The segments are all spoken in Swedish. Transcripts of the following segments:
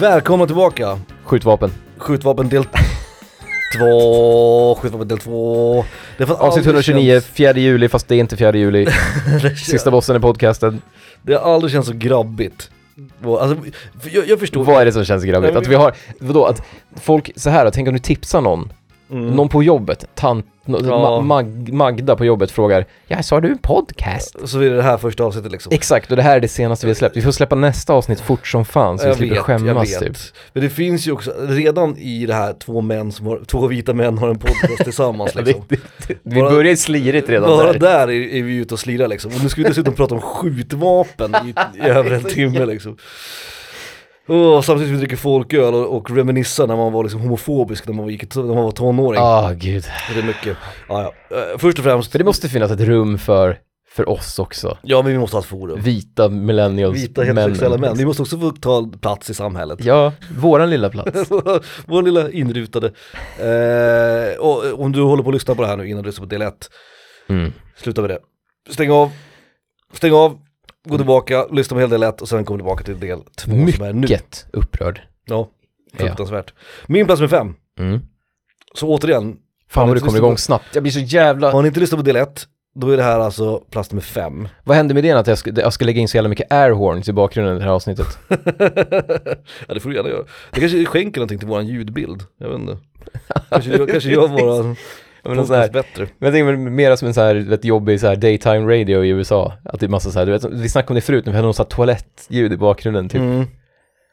Välkomna tillbaka! Skjutvapen. Skjutvapen del 2, skjutvapen del 2. Det har Avsnitt aldrig 129, känts- 4 juli fast det är inte 4 juli. Sista bossen i podcasten. Det har aldrig känts så grabbigt. Alltså, jag, jag förstår. Vad är det som känns grabbigt? Att vi har, vadå, att folk, så här, tänk om du tipsar någon, Mm. någon på jobbet, tant, Ja. Ma, Mag, Magda på jobbet frågar Ja, så har du en podcast? Så är det det här första avsnittet liksom. Exakt, och det här är det senaste vi har släppt. Vi får släppa nästa avsnitt fort som fan så vi jag slipper vet, skämmas jag vet. typ. Men det finns ju också, redan i det här två män som har, två vita män har en podcast tillsammans liksom. det, det, vi Bara- börjar slirigt redan Bara där. där är, är vi ute och slirar liksom. Och nu ska vi dessutom prata om skjutvapen i, i över en timme liksom. Och samtidigt som vi dricker folköl och, och reminissar när man var liksom homofobisk när man, gick, när man var tonåring. Ah, gud. Det är mycket, ja, ja. Eh, Först och främst, För det måste finnas ett rum för, för oss också. ja men vi måste ha ett forum. Vita millennials Vita heterosexuella män, vi måste också få ta plats i samhället. Ja, våran lilla plats. Vår lilla inrutade. Eh, och om du håller på att lyssna på det här nu innan du lyssnar på del 1, Mm. sluta med det. Stäng av, stäng av, gå tillbaka, lyssna på hela del 1 och sen kom tillbaka till del 2 som är nu. Mycket upprörd. Ja, fruktansvärt. Min plats med 5, Mm. så återigen, Fan vad du kommer igång på- snabbt. Jag blir så jävla... har ni inte lyssnat på del 1, då är det här alltså plats nummer 5. Vad hände med det att jag ska, jag ska lägga in så jävla mycket airhorns i bakgrunden i det här avsnittet? ja det får du gärna göra. Det kanske skänker någonting till våran ljudbild, jag vet inte. Kanske, kanske gör våran men någon sån här, bättre. men jag tänker mera som en så här, vet, jobbig så här daytime radio i USA. Att det är massa så här, du vet, vi snackade om det förut, när vi hade någon så här toalettljud i bakgrunden typ. Mm.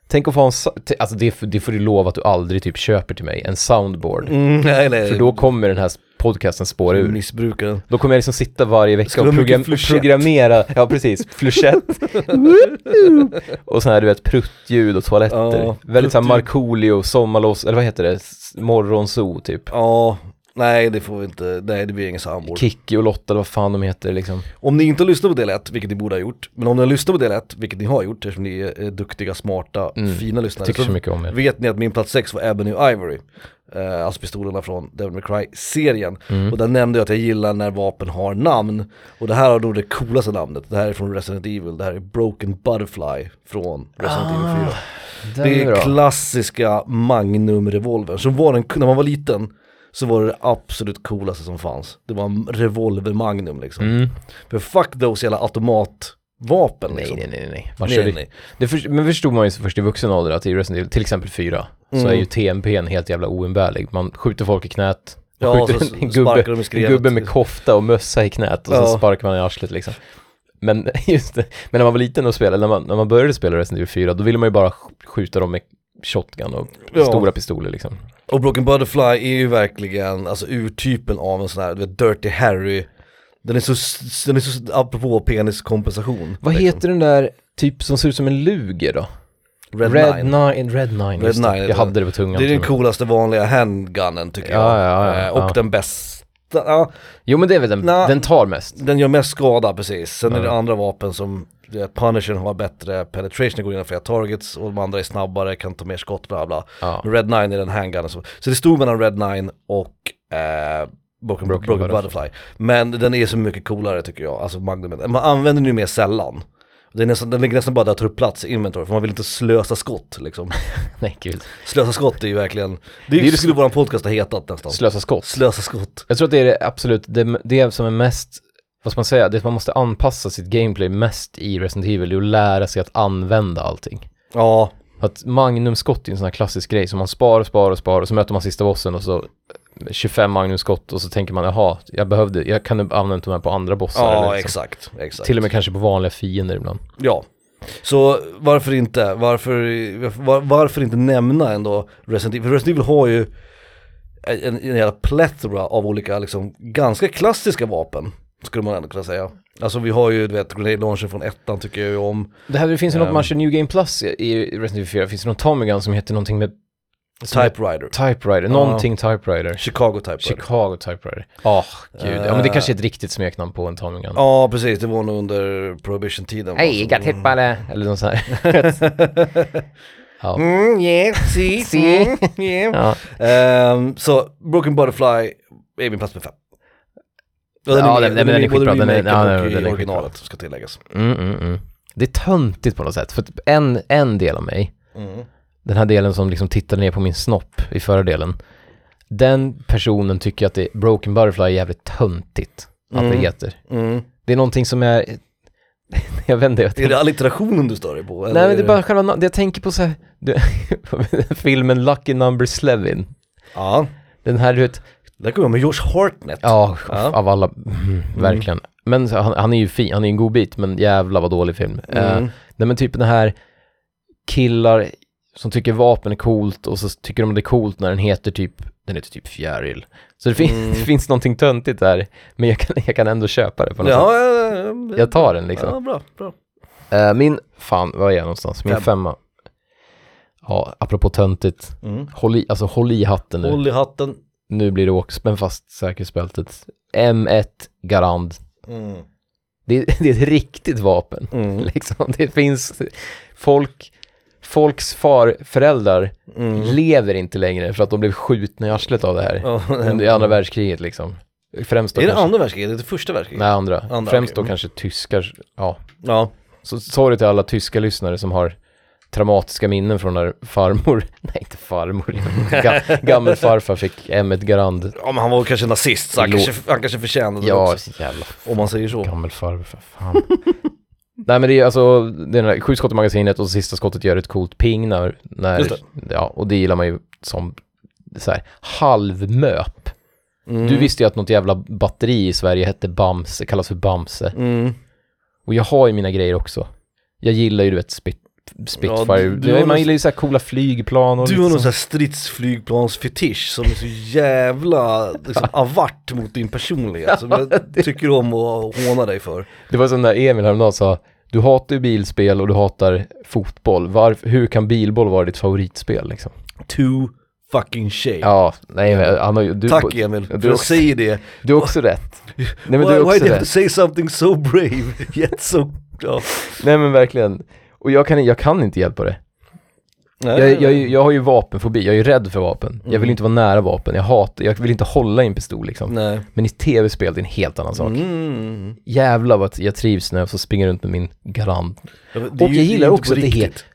Tänk att få en, alltså det, det får du lova att du aldrig typ köper till mig, en soundboard. Mm, nej nej. För då kommer den här podcasten spåra ur. Missbrukaren. Då kommer jag liksom sitta varje vecka och program programmera, ja precis, flushett. och så här du vet pruttljud och toaletter. Ja, Väldigt såhär. Markoolio, sommarlovs, eller vad heter det, morgonzoo typ. Ja, nej det får vi inte, nej det blir ingen samboard. Kikki och Lotta, vad fan de heter liksom. Om ni inte har lyssnat på del 1, vilket ni borde ha gjort, men om ni har lyssnat på del 1, vilket ni har gjort eftersom ni är eh, duktiga, smarta, Mm. fina lyssnare, Tycker så mycket om er. vet ni att min plats 6 var Ebony Ivory. Eh, alltså pistolerna från Devil May Cry-serien. Mm. Och där nämnde jag att jag gillar när vapen har namn. Och det här har nog det coolaste namnet. Det här är från Resident Evil, det här är Broken Butterfly från Resident Evil 4. Den Det är är bra. klassiska Magnum-revolvern. Som var den, när man var liten så var det det absolut coolaste som fanns. Det var en revolver Magnum liksom. Mm. För fuck those jävla automatvapen Nej, liksom. nej, nej, nej. Man Nej, nej. Det för, men förstod man ju först i vuxen ålder att i Resident Evil, till exempel 4, så Mm. är ju TMP en helt jävla oumbärlig. Man skjuter folk i knät, man Ja, skjuter så en, gubbe, en gubbe med kofta och mössa i knät och Ja. så sparkar man i arslet liksom. Men just det, men när man var liten och spelade, när man, när man började spela Resident Evil 4, då ville man ju bara sk- skjuta dem med shotgun och Ja. stora pistoler liksom. Och Broken Butterfly är ju verkligen, alltså urtypen av en sån här, du vet, Dirty Harry. Den är så, den är så, apropå peniskompensation. Vad liksom. heter den där typ som ser ut som en luger då? Red, Red Nine. Nine, Red Nine, Red. Nine, Jag hade det på tungan. Det är den coolaste vanliga handgunnen tycker Ja, jag. ja, ja, Eh, och den bästa, ja, Jo men det är väl den, Nå. den tar mest. den gör mest skada precis. Sen är det andra vapen som, du vet, Punisher har bättre penetration, går igenom flera targets och de andra är snabbare, kan ta mer skott, bla bla. Ja. Men Red Nine är den handgunnen som, så det stod mellan Red Nine och eh, Broken, Broken Broken, Butterfly. Butterfly. Men den är så mycket coolare tycker jag, alltså Magnumen. Man använder den ju mer sällan. Det är nästan, den ligger nästan bara där att ta upp plats i inventory, för man vill inte slösa skott liksom. Nej gud. Slösa skott är ju verkligen, det, Det är det ju- skulle våran podcast ha hetat nästan. Slösa skott. Slösa skott. Jag tror att det är det absolut, det, det som är mest, vad ska man säga, det man måste anpassa sitt gameplay mest i Resident Evil är att lära sig att använda allting. Ja, Att magnumskott är en sån här klassisk grej som man sparar och sparar och sparar och så möter man sista bossen och så 25 magnumskott och så tänker man jaha, jag behövde, jag kan använda de här på andra bossar ja eller liksom. exakt, exakt. Till och med kanske på vanliga fiender ibland. Ja. Så varför inte, varför, var, varför inte nämna ändå Resident Evil? För Resident Evil har ju en, en jävla plethora av olika, liksom, ganska klassiska vapen. Skulle man ändå kunna säga. Alltså vi har ju, du vet, Grenade Launcher från ettan tycker jag ju om. Det här det finns ju något Ehm. man kör New Game Plus i Resident Evil 4, finns det någon Tommy Gun som heter någonting med Typewriter. Typewriter, någonting Typewriter. Chicago Typewriter. Chicago Typewriter. Åh, gud. Ja men det Eh. kanske är ett riktigt smeknamn på en Tommy Gun. Ja precis, det var nog under prohibition-tiden. Hej, got hit by the... Eller något sånt här. ja. Mm, yeah, see, See. mm, yeah. ja. Ehm, så Broken Butterfly är min plats med fem. Och Ja, med- den- den är med skitbra, den är- ja, den är- den är originalet ska tilläggas. Mm, mm, mm. Det är töntigt på något sätt. För att en, en del av mig, Mm. den här delen som liksom tittade ner på min snopp i förra delen. Den personen tycker att det, Broken Butterfly är jävligt töntigt att det Mm. heter. Mm. Det är någonting som är, jag vet inte, jag Är det allitterationen du stör dig på? Nej men det är det- bara själva, jag tänker på så här, filmen Lucky Number Slevin. Ja, Den här du vet, där kommer jag med Josh Hartnett. ja, Ja. av alla, mm, verkligen. Men så, han, han är ju fin, han är en god bit, men jävla vad dålig film. Eh, Mm. nej men typ den här killar som tycker vapen är coolt och så tycker de det är coolt när den heter typ, den heter typ fjäril. Så det, fin- Mm. det finns någonting töntigt där, men jag kan, jag kan ändå köpa det på något sätt. Ja, ja, ja, ja. Jag tar den liksom. Ja, bra, bra. Eh, min, fan, var är jag någonstans? Min Fem. femma. Ja, apropå töntigt. Mm. Håll i, alltså håll i hatten nu. Håll i hatten. Nu blir det åk, spänn fast säkerhetsbältet. M1 Garand. Mm. Det, det är ett riktigt vapen. Mm. Liksom. Det finns folk, folks far, föräldrar Mm. lever inte längre för att de blev skjutna i arslet av det här. Under andra världskriget liksom. Främst då Är det kanske, andra världskriget? Är det första världskriget? Nej, andra. Andra, Främst okej. då Mm. kanske tyskar, ja. Ja. Så sorry till alla tyska lyssnare som har traumatiska minnen från när farmor, nej inte farmor, ga, gammelfarfar fick M1 Garand. ja, men han var kanske nazist så han Lå- kanske, han kanske förtjänade det Ja, också. jävla Om man säger så. gammelfarfar, fan. nej men det är alltså, det är den här sju skott i magasinet och sista skottet gör ett coolt ping när, när ja, och det gillar man ju som så här halvmöp. Mm. Du visste ju att något jävla batteri i Sverige hette Bamse, kallas för Bamse. Mm. Och jag har ju mina grejer också. Jag gillar ju du vet spit, Spitfire, Ja, du- du man någon- gillar ju så här coola flygplan och Du har någon liksom. sån här stridsflygplansfetisch som är så jävla liksom, avart mot din personlighet som jag tycker om att håna dig för. Det var som när Emil häromdagen sa, du hatar ju bilspel och du hatar fotboll. Varför, hur kan bilboll vara ditt favoritspel liksom? Too fucking shame. Ja, nej men han har ju, du, Tack Emil, du också- säger det. du har också rätt. Nej men why, du har why också do you have to rätt. say something so brave, yet so... Ja. Nej men verkligen. Och jag kan, jag kan inte hjälpa det. Nej, Jag, jag, jag har ju vapenfobi, jag är ju rädd för vapen. Jag vill Mm. inte vara nära vapen, jag hatar, jag vill inte hålla i en pistol liksom. Nej. Men i tv-spel det är en helt annan sak. Mm. Jävlar vad jag trivs när jag får springa runt med min Garand. Ja, Och jag gillar också att det är riktigt.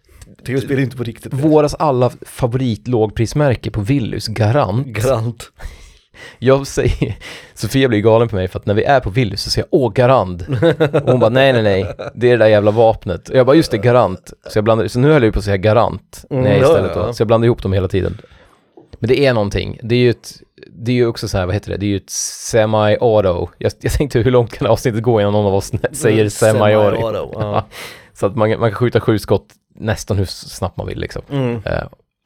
Tv-spel är inte på riktigt. Våras alla favoritlågprismärke på Willys, Garant. Garant. Jag säger, Sofia blir galen på mig för att när vi är på Willys så säger jag åh Garant. Och hon bara nej nej nej, det är det där jävla vapnet. Och jag bara just det, Garant. Så jag blandar, så nu höll jag på att säga Garant. Mm, nej istället då. Så jag blandar ihop dem hela tiden. Men det är någonting, det är ju ett, det är ju också så här, vad heter det, det är ju ett semi-auto. Jag, jag tänkte hur långt kan avsnittet gå innan någon av oss säger semi-auto? Semi-auto, ja. Så att man, man kan skjuta sju skott nästan hur snabbt man vill liksom. Mm. Eh,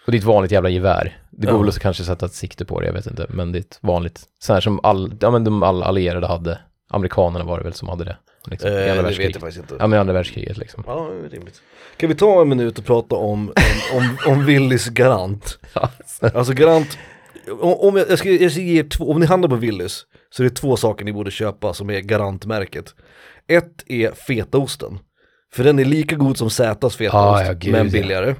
och ett vanligt jävla gevär. Det går Ja. väl att kanske sätta ett sikte på det, jag vet inte. Men det är ett vanligt, så här som all, ja men de alla allierade hade. Amerikanerna var det väl som hade det. Liksom, i Eh, andra det vet världskriget. jag faktiskt inte. Ja men i andra världskriget liksom. Ja, rimligt. Kan vi ta en minut och prata om, om, om, om Willys Garant? Alltså Garant, om, jag, jag, ska, jag ska ge er två, om ni handlar på Willys så är det två saker ni borde köpa som är Garantmärket. Ett är fetaosten. För den är lika god som Zätas fetaost, Ah, ja, gud, men ja.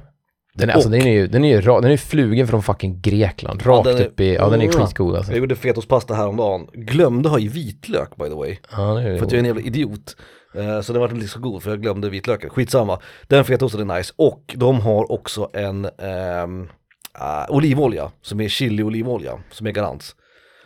Den är, alltså, den är ju, den är ju, ra, den är flugen från fucking Grekland. Ja, Rakt den är- upp i, ja den är Mm. skitgod alltså. Jag gjorde fetaostpasta häromdagen, glömde ha i vitlök by the way. Ja, det är För att jag är en jävla idiot. Eh, Så den var inte så god för jag glömde vitlöken. Skitsamma. Den fetaosten är nice. Och de har också en ehm, ah, olivolja som är chili-olivolja som är Garants.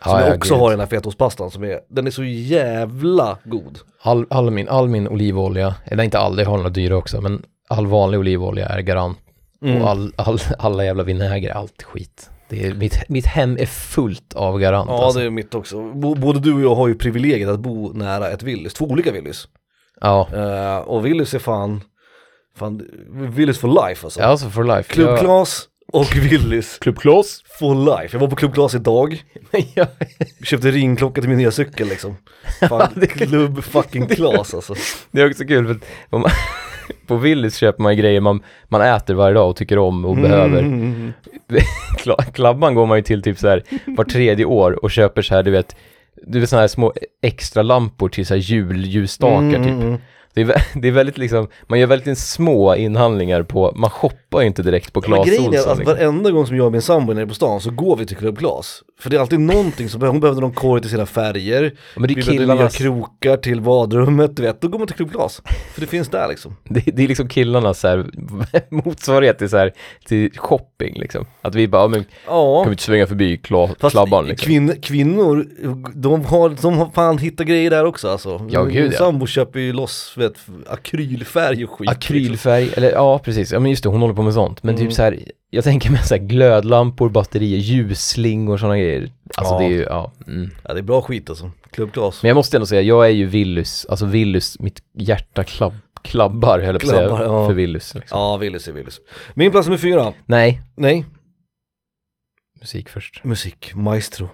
Som Ja, jag ja, också har i den här fetaostpastan som är, den är så jävla god. All, all, min, all min olivolja, eller inte all, jag har några dyra också, men all vanlig olivolja är garant. Mm. Och all, all, alla jävla vinäger, allt skit. Det är, mitt, mitt hem är fullt av garant Ja alltså. det är mitt också. Både du och jag har ju privilegiet att bo nära ett Willys, två olika Willys. Ja, Eh, och Willys är fan, fan, Willys for life alltså. ja alltså for life. Club och Willys Club Claes? for life. Jag var på Club Claes idag. ja, Köpte ringklocka till min nya cykel liksom. Fan, det- klubb fucking Klas alltså. det är också kul för man, på Willys köper man grejer man, man äter varje dag och tycker om och behöver. Mm. Kla- Klabban går man ju till typ så här var tredje år och köper så här, du vet, du vet sådana här små extra lampor till så här julljusstakar typ. Det är, det är väldigt liksom, man gör väldigt små inhandlingar på, man shoppar ju inte direkt på Men Clas grejen är Ohlson. att Liksom. varenda gång som jag och min sambo är nere på stan så går vi till Club Klas. För det är alltid någonting som, hon behövde någon korg till sina färger, Men det vi är behövde nya krokar till badrummet, du vet, då går man till klubbglas. För det finns där liksom. det, det är liksom killarnas så här, motsvarighet till så här, till shopping liksom. Att vi bara, men Ja. kan vi inte svänga förbi kla, Fast klabban liksom. kvinn, kvinnor, de har, de har fan hittat grejer där också alltså. Ja, Min gud, ja. sambo köper ju loss, vet, akrylfärg och skit. liksom. Akrylfärg, eller ja precis, ja men just det, hon håller på med sånt. Men Mm. typ så här, jag tänker mig så här glödlampor, batterier, ljusslingor och sådana grejer. Alltså Ja. det är ju, ja. Mm. Ja det är bra skit alltså, klubbglas. Men jag måste ändå säga, jag är ju Willys, alltså Willys, mitt hjärta klabb, klabbar höll jag på att säga, ja. för Willys. Liksom. Ja, Willys är Willys. Min plats nummer fyra, Nej, nej, musik först. musik, maestro.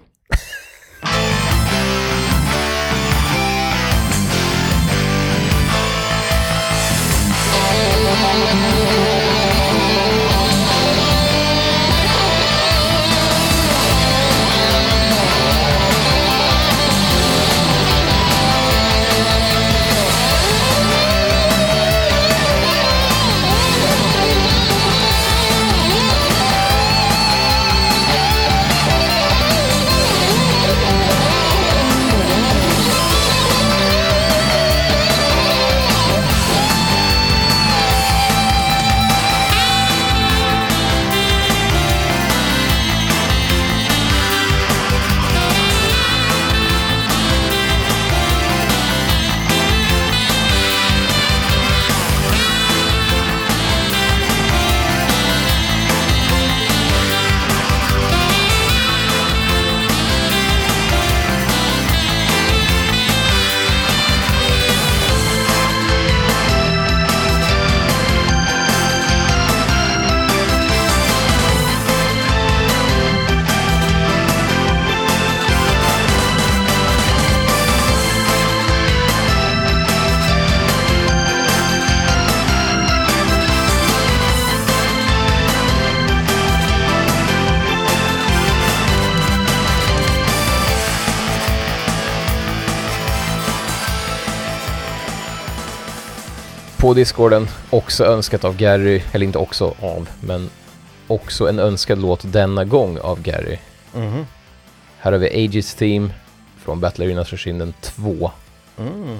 Discorden, också önskat av Gary, eller inte också av, men också en önskad låt denna gång av Gary. Mhm. Här har vi Aegis Theme från Battle Arena Trashinden 2. Mm.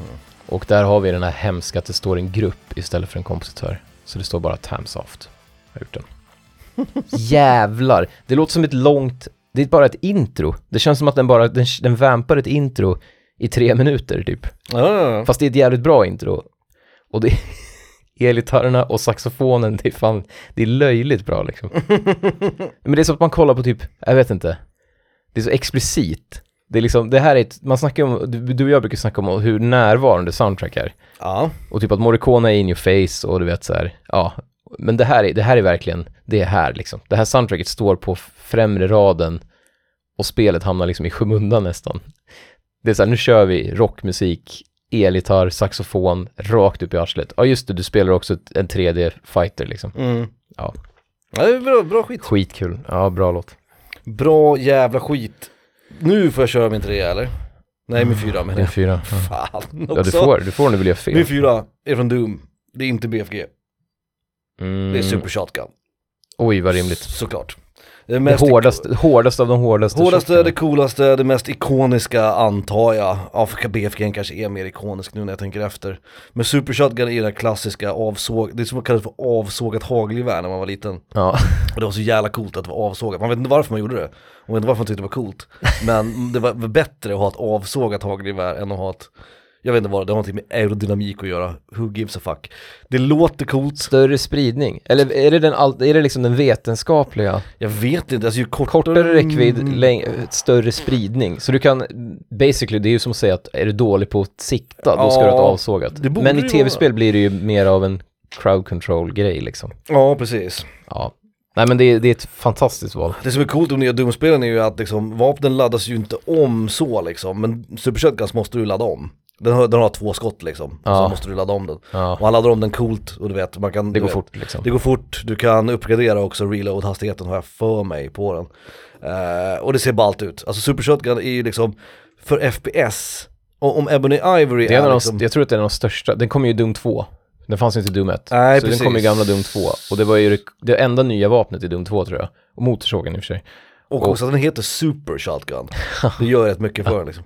Och där har vi den här hemska att det står en grupp istället för en kompositör. Så det står bara Tamsoft. Jag har gjort den. Jävlar! Det låter som ett långt, det är bara ett intro. Det känns som att den bara, den, den vampar ett intro i tre minuter typ. Ja. Fast det är ett jävligt bra intro. Och det elgitarrerna och saxofonen, det är fan, det är löjligt bra liksom. Men det är så att man kollar på typ, jag vet inte, det är så explicit. Det är liksom, det här är ett, man snackar om, du, du och jag brukar snacka om hur närvarande soundtrack är. ja. Och typ att Morricone är in your face och du vet så här, ja. Men det här är, det här är verkligen, det är här liksom. Det här soundtracket står på främre raden och spelet hamnar liksom i skymundan nästan. Det är så här, nu kör vi rockmusik, elgitarr, saxofon, rakt upp i arslet. Ja just det, du spelar också en 3D-fighter liksom. Mm. Ja. ja det är bra, bra skit. Skitkul, ja bra låt. Bra jävla skit. Nu får jag köra min tre eller? Nej min fyra menar Min jag. fyra. Ja. Fan också. ja du får, du får om du vill göra fel. Min fyra är från Doom. Det är inte BFG. Mm. Det är Super Shotgun. Oj vad rimligt. Såklart. Det, Det mest hårdaste, hårdaste av de hårdaste. Hårdaste, shotgunen. det coolaste, det mest ikoniska antar jag. Ja, för BFG kanske är mer ikonisk nu när jag tänker efter. Men Super Shotgun är det där klassiska avsåg, det är som man kallade för avsågat hagelgevär när man var liten. Ja. Och det var så jävla coolt att det var avsågat. Man vet inte varför man gjorde det. Man vet inte varför man tyckte det var coolt. Men det var bättre att ha ett avsågat hagelgevär än att ha ett jag vet inte vad det, har någonting med aerodynamik att göra. Who gives a fuck? Det låter coolt, Större spridning? Eller är det, den, är det liksom den vetenskapliga? jag vet inte, alltså ju kortare, Kortare räckvidd, Mm. läng- större spridning. Så du kan, basically, det är ju som att säga att är du dålig på att sikta, då ska du ha ett Ja, avsågat. Men i tv-spel blir det ju mer av en crowd control-grej liksom. Ja, precis. Ja. Nej men det, är- det är ett fantastiskt val. Det som är coolt med nya Doom-spelen är ju att liksom, vapnen laddas ju inte om så liksom, men Super Shotguns måste du ladda om. Den har, den har två skott liksom, Ja. så måste du ladda om den. Ja. Och han laddar om den coolt och du vet, man kan... Det går vet, fort liksom. Det går fort, du kan uppgradera också reload-hastigheten har jag för mig på den. Eh, och det ser ballt ut. Alltså Super Shotgun är ju liksom, för FPS, och om Ebony Ivory Det är är liksom... Jag tror att det är en av de största, den kom ju i Doom 2. Den fanns ju inte i Doom 1. Nej, så precis. den kom i gamla Doom 2. Och det var ju det, det enda nya vapnet i Doom 2 tror jag. Och motorsågen i och för sig. Och också att den heter Super Shotgun. Det gör rätt mycket för den liksom.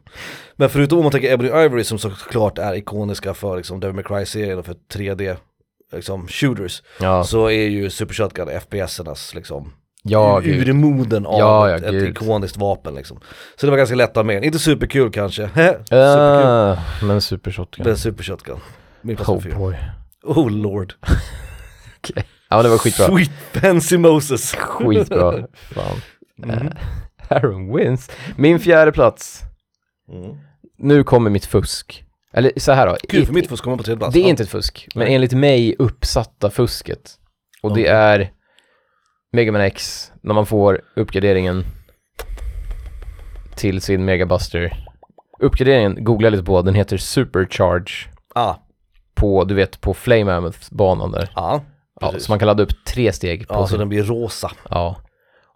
Men förutom om man tänker Ebony Ivory som såklart är ikoniska för liksom Devil May Cry-serien och för 3D liksom shooters. Ja, Så är ju Super Shotgun FPS-ernas liksom ja urmoden av Ja, ja, ett, ett ikoniskt vapen liksom. Så det var ganska lätt att ha med. Inte superkul kanske. superkul. Uh, men super shotgun. Men Super Shotgun. Min Oh boy. Oh lord. Ja det var skitbra. Sweet fancy Moses. Skitbra. Fan. Eh, Aaron wins. Min fjärde plats. Mm. Nu kommer mitt fusk. Eller så här då. I- för mitt fusk komma på tredje plats. Det är Ja. inte ett fusk, men Nej. enligt mig uppsatta fusket. Och det Okej. är Mega Man X, när man får uppgraderingen till sin Megabuster. Uppgraderingen, googla lite på, den heter Supercharge Ah, på, du vet, på Flame Mammoth-banan där. ja. Ja, så man kan ladda upp tre steg på Ja, så sin, den blir rosa. ja.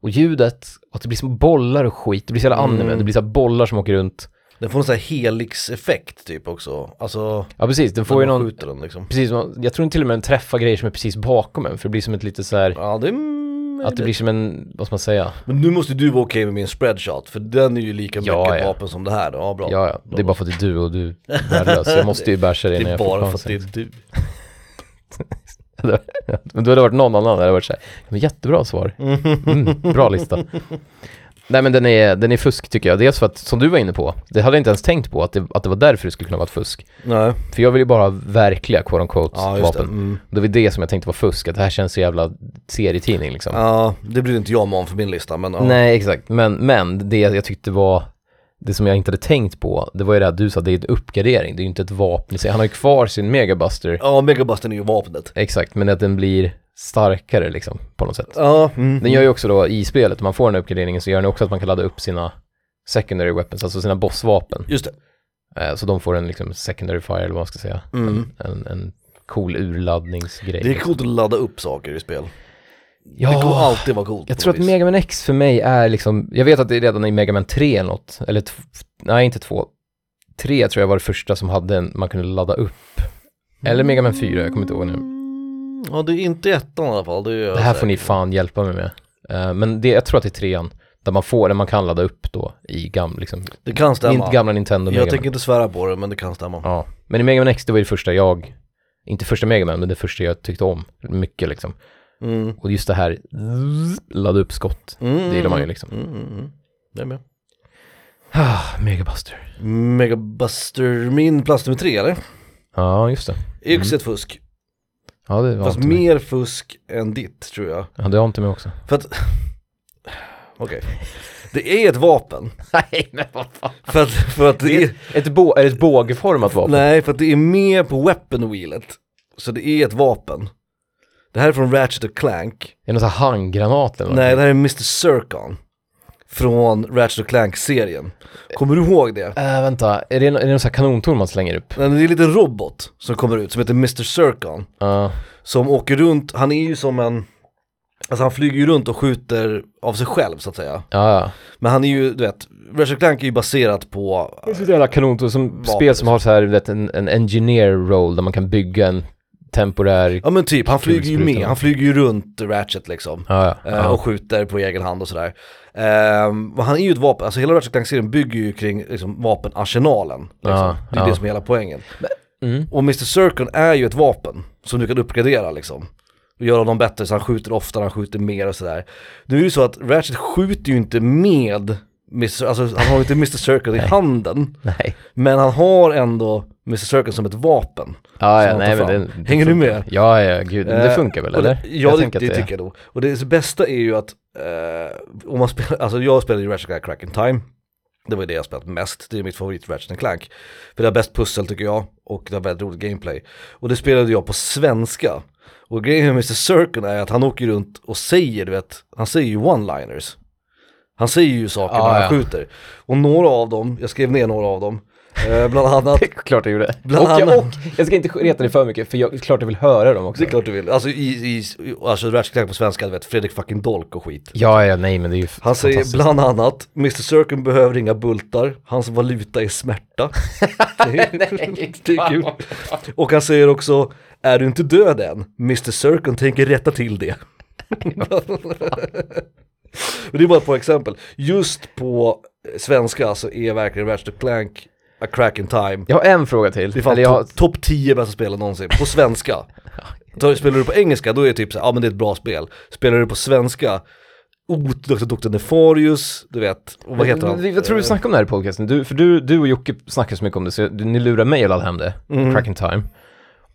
Och ljudet, och att det blir som bollar och skit, det blir så jävla Mm. anime, det blir så här bollar som åker runt. Den får en sån här helix-effekt typ också. Alltså, Ja precis, den får ju någon, den liksom. precis, jag tror till och med den träffar grejer som är precis bakom en, för det blir som ett lite så här Ja, det är... Att det blir som en, vad ska man säga? Men nu måste du vara okej med min spreadshot, för den är ju lika Ja, mycket ja. vapen som det här. Ja, bra. Ja, ja, det är bara för att det är du och du är värdelös. Jag måste ju basha dig Det när är jag får bara för att chansen. det är du. Men då hade det varit någon annan, det hade varit såhär, men jättebra svar. Mm, bra lista. Nej men den är, den är fusk tycker jag. Dels för att, som du var inne på, det hade jag inte ens tänkt på att det, att det var därför det skulle kunna vara ett fusk. Nej, För jag vill ju bara ha verkliga quote unquote ja just det. vapen. Mm. Det var det som jag tänkte var fusk, att det här känns så jävla serietidning liksom. Ja, det blir inte jag med om för min lista, men ja. Nej exakt, men, men det jag tyckte var det som jag inte hade tänkt på, det var ju det att du sa, det är en uppgradering, det är ju inte ett vapen i sig. Han har ju kvar sin megabuster, Ja, Megabusten är ju vapnet. exakt, men att den blir starkare liksom, på något sätt. Ja, mm. Den gör ju också då i spelet, om man får den uppgraderingen så gör den också att man kan ladda upp sina secondary weapons, alltså sina bossvapen. Just det. Eh, så de får en liksom secondary fire, eller vad man ska säga. Mm. En, en cool urladdningsgrej. Det är coolt att ladda upp saker i spel. Ja, Det kommer alltid vara coolt. Jag tror att vis. Mega Man X för mig är liksom, jag vet att det är redan i Mega Man 3 eller något, eller nej inte 2, 3 tror jag var det första som hade en, man kunde ladda upp. Eller Mega Man 4, jag kommer inte ihåg nu. Mm, Ja, det är inte ettan i alla fall. Det, Det här får ni fan hjälpa mig med. Eh, men det, jag tror att det är trean, där man får, där man kan ladda upp då i gamla, liksom, Det kan stämma. inte gamla Nintendo Mega jag Man. tänker inte svära på det, men det kan stämma. Ja, men i Mega Man X det var ju det första jag, inte första Mega Man, men det första jag tyckte om mycket liksom. Mm. Och just det här, ladda upp skott, Mm. det gillar man ju liksom. Mm, mm, mm. Det är med. Ah, Megabuster. Megabuster, min plats nummer tre eller? Ja, just det. Är också ett fusk. Ja, det var Fast inte mig. mer fusk än ditt tror jag. Ja, det har inte mig också. För att, okej. Det är ett vapen. Nej, men vad fan. För att, för att det är, Ett, är det ett bågformat vapen? nej för att det är med på weapon wheelet. Så det är ett vapen. Det här är från Ratchet och Clank. Är det någon sån här handgranat eller Nej, det här är Mr. Circon. Från Ratchet och Clank-serien. Kommer du ihåg det? Äh, vänta, är det, är det någon sån här kanontorn man slänger upp? Nej, Det är en liten robot som kommer ut som heter Mr. Circon. Ja, Som åker runt, han är ju som en, alltså han flyger ju runt och skjuter av sig själv så att säga. ja, ja. Men han är ju, du vet, Ratchet och Clank är ju baserat på, Det är så jävla kanontorn, som Vapen, spel som har så här, du vet, en, en engineer roll där man kan bygga en temporär... ja men typ, han flyger ju med, han flyger ju runt Ratchet liksom. Ja, ja. eh. Och skjuter på egen hand och sådär. Men han är ju ett vapen, alltså hela Ratchet Clank-serien bygger ju kring liksom, vapenarsenalen. Liksom. Ja, det är ja. det som är hela poängen. Mm. Och Mr. Circon är ju ett vapen som du kan uppgradera liksom. Och göra dem bättre så han skjuter oftare, han skjuter mer och sådär. Nu är det ju så att Ratchet skjuter ju inte med Mr. Alltså han har ju inte Mr. Circon i handen. Nej. Men han har ändå Mr. Circon som ett vapen. Ja, Som ja, nej men fram. det, Hänger du med? Ja, ja, gud. Men det Eh, funkar väl, det- eller? Ja, Jag det, det att tycker jag nog. Och det bästa är ju att, eh, om man spelar, alltså jag spelar ju Ratchet Clank Crack in Time. Det var ju det jag spelat mest, det är mitt favorit Ratchet Clank. För det har bäst pussel tycker jag, och det har väldigt roligt gameplay. Och det spelade jag på svenska. Och grejen med Mr. Circle är att han åker runt och säger, du vet, han säger ju one-liners. Han säger ju saker Ja, när han ja. skjuter. Och några av dem, jag skrev ner några av dem, eh, bland annat Det är klart jag gjorde. Bland och, annat- och jag ska inte reta dig för mycket, för jag, klart jag vill höra dem också. Det är klart du vill. Alltså, i, i, alltså Clank på svenska, du vet, Fredrik fucking Dolk och skit. Ja, ja, nej men det är ju Han säger bland annat, Mr. Circle behöver inga bultar, hans valuta är smärta. Det är, det är kul. Och han säger också, är du inte död än? Mr. Circle tänker rätta till det. Men det är bara ett par exempel. Just på svenska så är verkligen Ratchet Clank A Crack in Time. Jag har en fråga till. Det är fan Eller jag topp top 10 bästa spelen någonsin, på svenska. Spelar du på engelska, då är det typ så här, ja men det är ett bra spel. Spelar du på svenska, Otduktig Dr. Nefarius, du vet, och vad heter han? Jag tror vi snackade om det här i podcasten, du, för du, du och Jocke snackar så mycket om det, så ni lurar mig att ladda hem det, Crack in Time,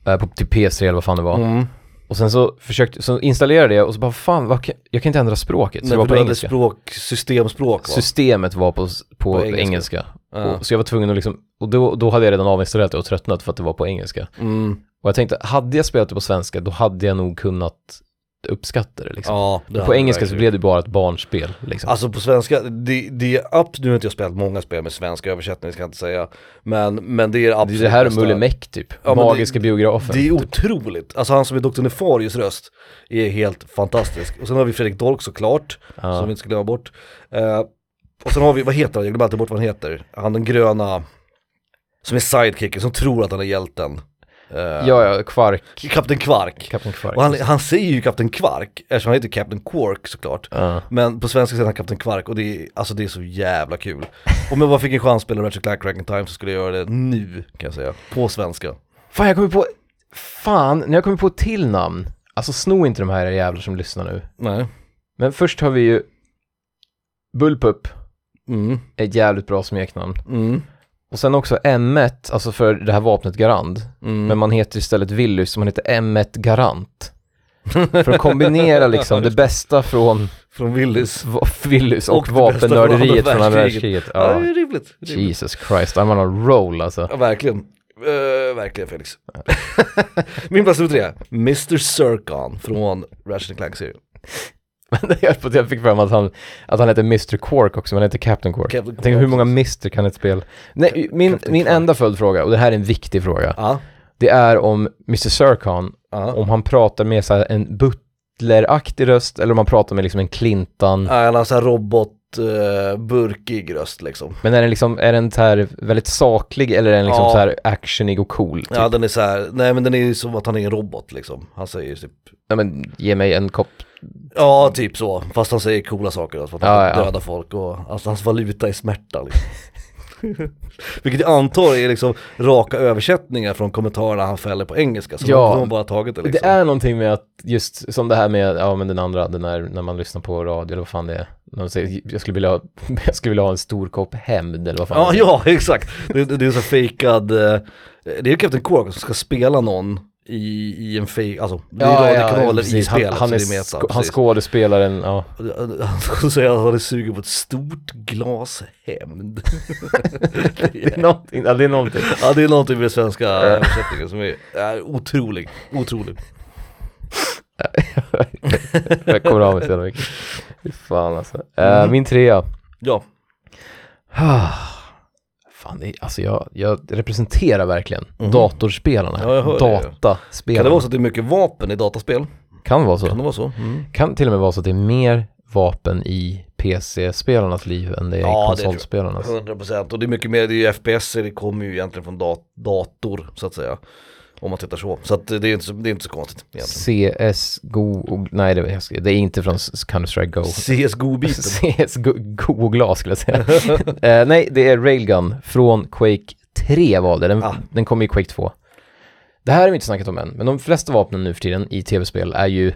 eh, på till PS3 eller vad fan det var. Mm. Och sen så försökte, så installerade jag och så bara fan, vad jag kan inte ändra språket, så Nej, det var på engelska. språk, systemspråk va? Systemet var på, på, På engelska. engelska. Och, så jag var tvungen att liksom, och då, då hade jag redan avinstallerat det och tröttnat för att det var på engelska. Mm. Och jag tänkte, hade jag spelat det på svenska, då hade jag nog kunnat uppskatta det liksom. Ja, det på engelska så blev det bara ett barnspel liksom. Alltså på svenska, det, det är absolut, nu har inte jag spelat många spel med svenska översättning ska jag inte säga. Men, men det är det är absolut det här och. Mulle Meck typ, Ja, magiska biografen. Det är otroligt, alltså han som är Dr. Nefarius röst är helt fantastisk. Och sen har vi Fredrik Dolk såklart, Ja. som vi inte ska glömma bort. Eh, och sen har vi, vad heter han, jag glömmer alltid bort vad han heter. Han den gröna, som är sidekicken, som tror att han är hjälten. Eh, Ja, ja, Kvark, Kapten Kvark. Kapten Kvark. Och han, han säger ju Kapten Kvark, eftersom han heter Captain Quark såklart. Ja. Men på svenska säger han Kapten Kvark och det är, alltså det är så jävla kul. Om jag bara fick en chans att spela Ratchet Clank Crack in Time så skulle jag göra det nu kan jag säga. På svenska. Fan, jag kommer på, fan, när jag kommer på ett till namn, alltså sno inte de här jävlar som lyssnar nu. Nej. Men först har vi ju Bullpup, Mm. ett jävligt bra smeknamn. Mm. Och sen också M1, alltså för det här vapnet Garand. Mm. Men man heter istället Willys, så man heter M1 Garant. För att kombinera liksom det bästa från Från Willys. Willys och, Och vapennörderiet från andra världskriget. Ja, Ja. Det är rimligt. Jesus Christ, I'm on a roll alltså. Ja, verkligen. Uh, verkligen Felix. Min plats nummer tre, Mr. Circon från Ratchet Clank-serien. Men hjälper att jag fick fram att han, att han heter Mr. Quark också, men han heter Captain Quark. Captain Jag tänker hur många Mr kan ett spel... Nej, min, Captain min Quark. enda följdfråga, och det här är en viktig fråga, Ja. det är om Mr. Sircon, Ja. om han pratar med så här en butleraktig röst, eller om han pratar med liksom en Clintan. Ja, Han har så här robot, uh, burkig röst liksom. Men är den liksom, är den så här väldigt saklig eller är den liksom Ja. så här actionig och cool? Typ? Ja den är så här, nej men den är ju som att han är en robot liksom. Han säger typ, Ja, men ge mig en kopp. Ja typ så. Fast han säger coola saker, alltså, att han Ja, ja. dödar folk och alltså, hans valuta är smärta liksom. Vilket jag antar är liksom raka översättningar från kommentarerna han fäller på engelska. Så Ja. de bara tagit det liksom. Det är någonting med att just som det här med, ja men den andra, den där när man lyssnar på radio eller vad fan det är. När de säger, jag skulle vilja, ha- jag skulle vilja ha en stor kopp hämnd eller vad fan Ja, det är. ja exakt. Det, det är så fejkad, eh, det är ju Captain Quark som ska spela någon i, i en fake, alltså det är radiokanaler i precis. spelet. Han, han, är det meta, han skådespelaren, ja. Han säger att han är sugen på ett stort glas hämnd. Det är någonting, ja det är någonting. Ja det är någonting med den svenska översättningen som är, är otrolig, otrolig. jag kommer av mig så jävla mycket. Fan alltså. Eh, Mm. min trea. Ja, Fan, det alltså jag, jag representerar verkligen Mhm. datorspelarna. Ja. Dataspelarna. kan det vara så att det är mycket vapen i dataspel? Kan vara så. Kan det vara så? Mm. Kan till och med vara så att det är mer vapen i PC-spelarnas liv än det är Ja, i konsolspelarnas. 100% och det är mycket mer, det är ju FPS, det kommer ju egentligen från dat dator så att säga. Om man tittar så. Så det är inte så, det är inte så konstigt egentligen. CSGO, nej det, är- inte från Counter-Strike Go. CSGO-biten. CSGO och glas skulle jag säga. Eh, nej, det är Railgun från Quake 3 var det. Den, Ah. den kom i Quake 2. Det här har vi inte snackat om än, men de flesta vapnen nu för tiden i tv-spel är ju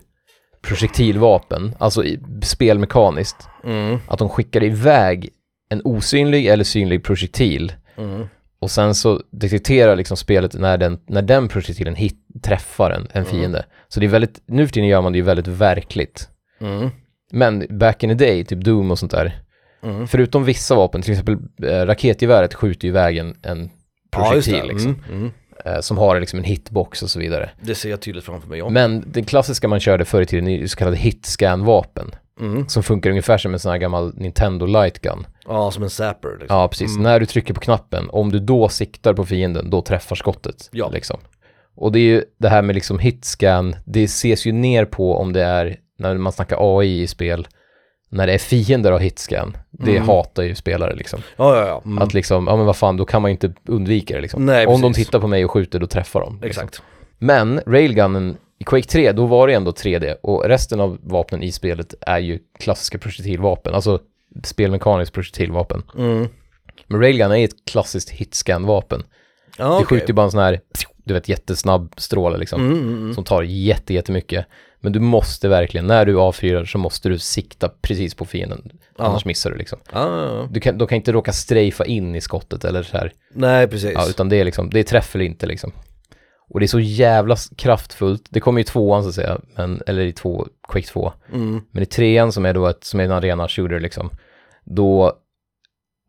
projektilvapen, alltså i, spelmekaniskt. Mm, Att de skickar iväg en osynlig eller synlig projektil mm, och sen så detekterar liksom spelet när den, när den projektilen hit, träffar en, en fiende. Så det är väldigt, nu för tiden gör man det ju väldigt verkligt. mm, Men back in the day, typ Doom och sånt där, mm. förutom vissa vapen, till exempel eh, raketgeväret skjuter ju iväg en, en Ja, projektil det. liksom, Mm, mm. eh, som har liksom en hitbox och så vidare. Det ser jag tydligt framför mig, ja. Men det klassiska man körde förr i tiden är ju så kallade hitscan-vapen, Mm. som funkar ungefär som en sån här gammal Nintendo Lightgun. Ja, som en zapper liksom. Ja, precis. När du trycker på knappen, om du då siktar på fienden, då träffar skottet. Ja. Liksom. Och det är ju det här med liksom hitscan, det ses ju ner på om det är, när man snackar AI i spel, när det är fiender av hitscan. Det Mm. hatar ju spelare liksom. Ja, ja, ja. Mm. Att liksom, ja men vad fan, då kan man ju inte undvika det liksom. Nej, om de precis. tittar på mig och skjuter, då träffar de. liksom. Exakt. Men railgunnen I Quake 3, då var det ändå 3D och resten av vapnen i spelet är ju klassiska projektilvapen, alltså spelmekaniskt projektilvapen. Mm. Men Railgun är ett klassiskt hitscan-vapen. Ja, Det okej. skjuter ju bara en sån här, du vet, jättesnabb stråle liksom, Mm, mm, mm. som tar jätte, jättemycket. Men du måste verkligen, när du avfyrar så måste du sikta precis på fienden, Ja. annars missar du liksom. Ja. Du kan, de kan inte råka strejfa in i skottet eller så här, Nej, precis. ja, utan det är liksom, det är träff eller inte liksom. Och det är så jävla kraftfullt, det kommer ju i tvåan så att säga, men, eller i två, Quake 2. Mm. Men i trean som är då ett, som är en arena shooter liksom, då,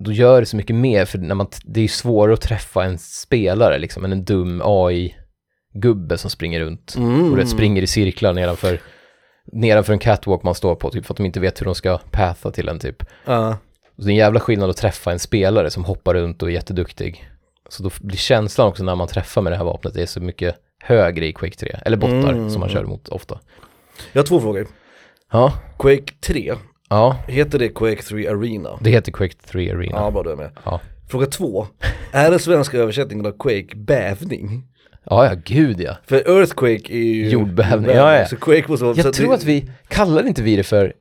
då gör det så mycket mer, för när man, det är ju svårare att träffa en spelare liksom, än en dum AI-gubbe som springer runt Mm. och det springer i cirklar nedanför, nedanför en catwalk man står på, typ för att de inte vet hur de ska patha till en typ. Ja. Så det är en jävla skillnad att träffa en spelare som hoppar runt och är jätteduktig. Så då blir känslan också när man träffar med det här vapnet, det är så mycket högre i Quake 3, eller bottar Mm. som man kör emot ofta. Jag har två frågor. Ja, Quake 3, ja, heter det Quake 3 Arena? det heter Quake 3 Arena. Ja, bra du är med. Ja. Fråga två, är den svenska översättningen av Quake bävning? Ja, ja, gud ja. För Earthquake är ju Jordbävning, ja, ja. Så Quake måste vara... Jag tror det- att vi, kallade inte vi det för,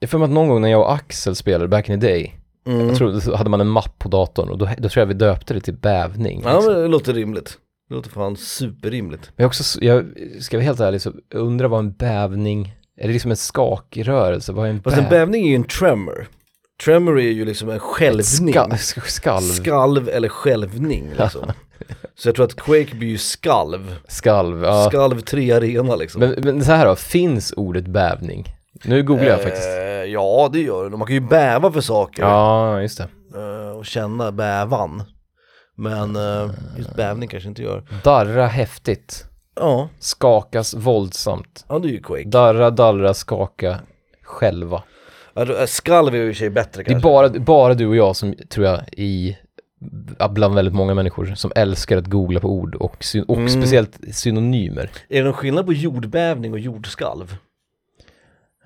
jag får mig att någon gång när jag och Axel spelade back in the day, Mm. jag tror så hade man en mapp på datorn och då, då tror jag vi döpte det till bävning. Ja liksom. men det låter rimligt. Det låter fan superrimligt. Men jag också, jag ska vara helt ärlig så undrar vad en bävning, är det liksom en skakrörelse? Vad är en Fast bäv? en bävning är ju en tremor. Tremor är ju liksom en skälvning. Ska, sk- skalv. Skalv eller skälvning liksom. Så jag tror att Quake blir ju skalv. Skalv, ja. Skalv 3 arena liksom. Men, men så här då, finns ordet bävning? Nu googlar jag faktiskt. Eh, ja det gör det. Man kan ju bäva för saker. Ja, just det. eh, och känna bävan. Men eh, just bävning kanske inte gör. Darra häftigt. Ja, Skakas våldsamt. ja det är ju Quake. Darra, dallra, skaka, själva. Ja, då- eh, Skalv är ju i och för sig bättre Det är kanske. bara, bara du och jag som, tror jag, i ja, bland väldigt många människor som älskar att googla på ord och, syn- och Mm. speciellt synonymer. Är det någon skillnad på jordbävning och jordskalv?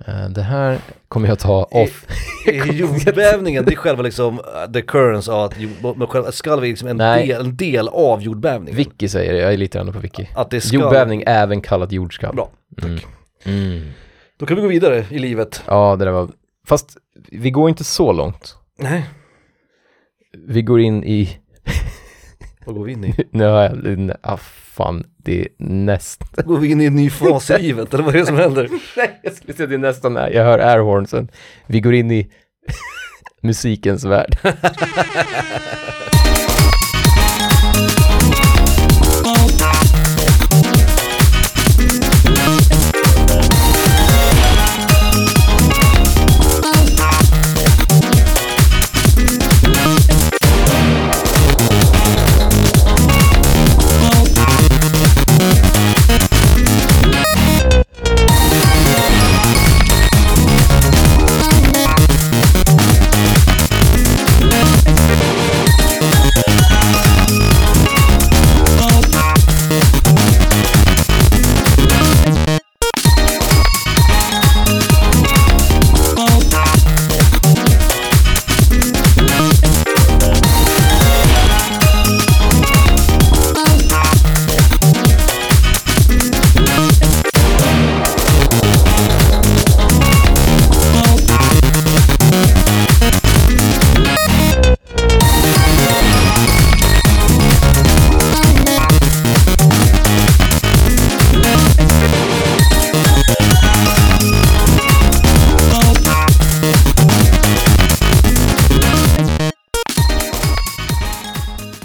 Eh, det här kommer jag ta off. jordbävningen, det är själva liksom uh, the currents av att jord, skalv är liksom en del, en del av jordbävningen. Vicky säger det, jag är lite grann på Vicky. Att det är skalv. Jordbävning, även kallat jordskalv. Bra, Mm. Mm. då kan vi gå vidare i livet. Ja, det där var... Fast vi går inte så långt. Nej, Vi går in i... vad går vi in i? Nu har jag... nej, Ah, fan, det är näst... Går vi in i en ny fas i livet, eller vad är det som händer? Nej, jag skulle säga det är nästan. Jag hör airhornsen. Vi går in i musikens värld.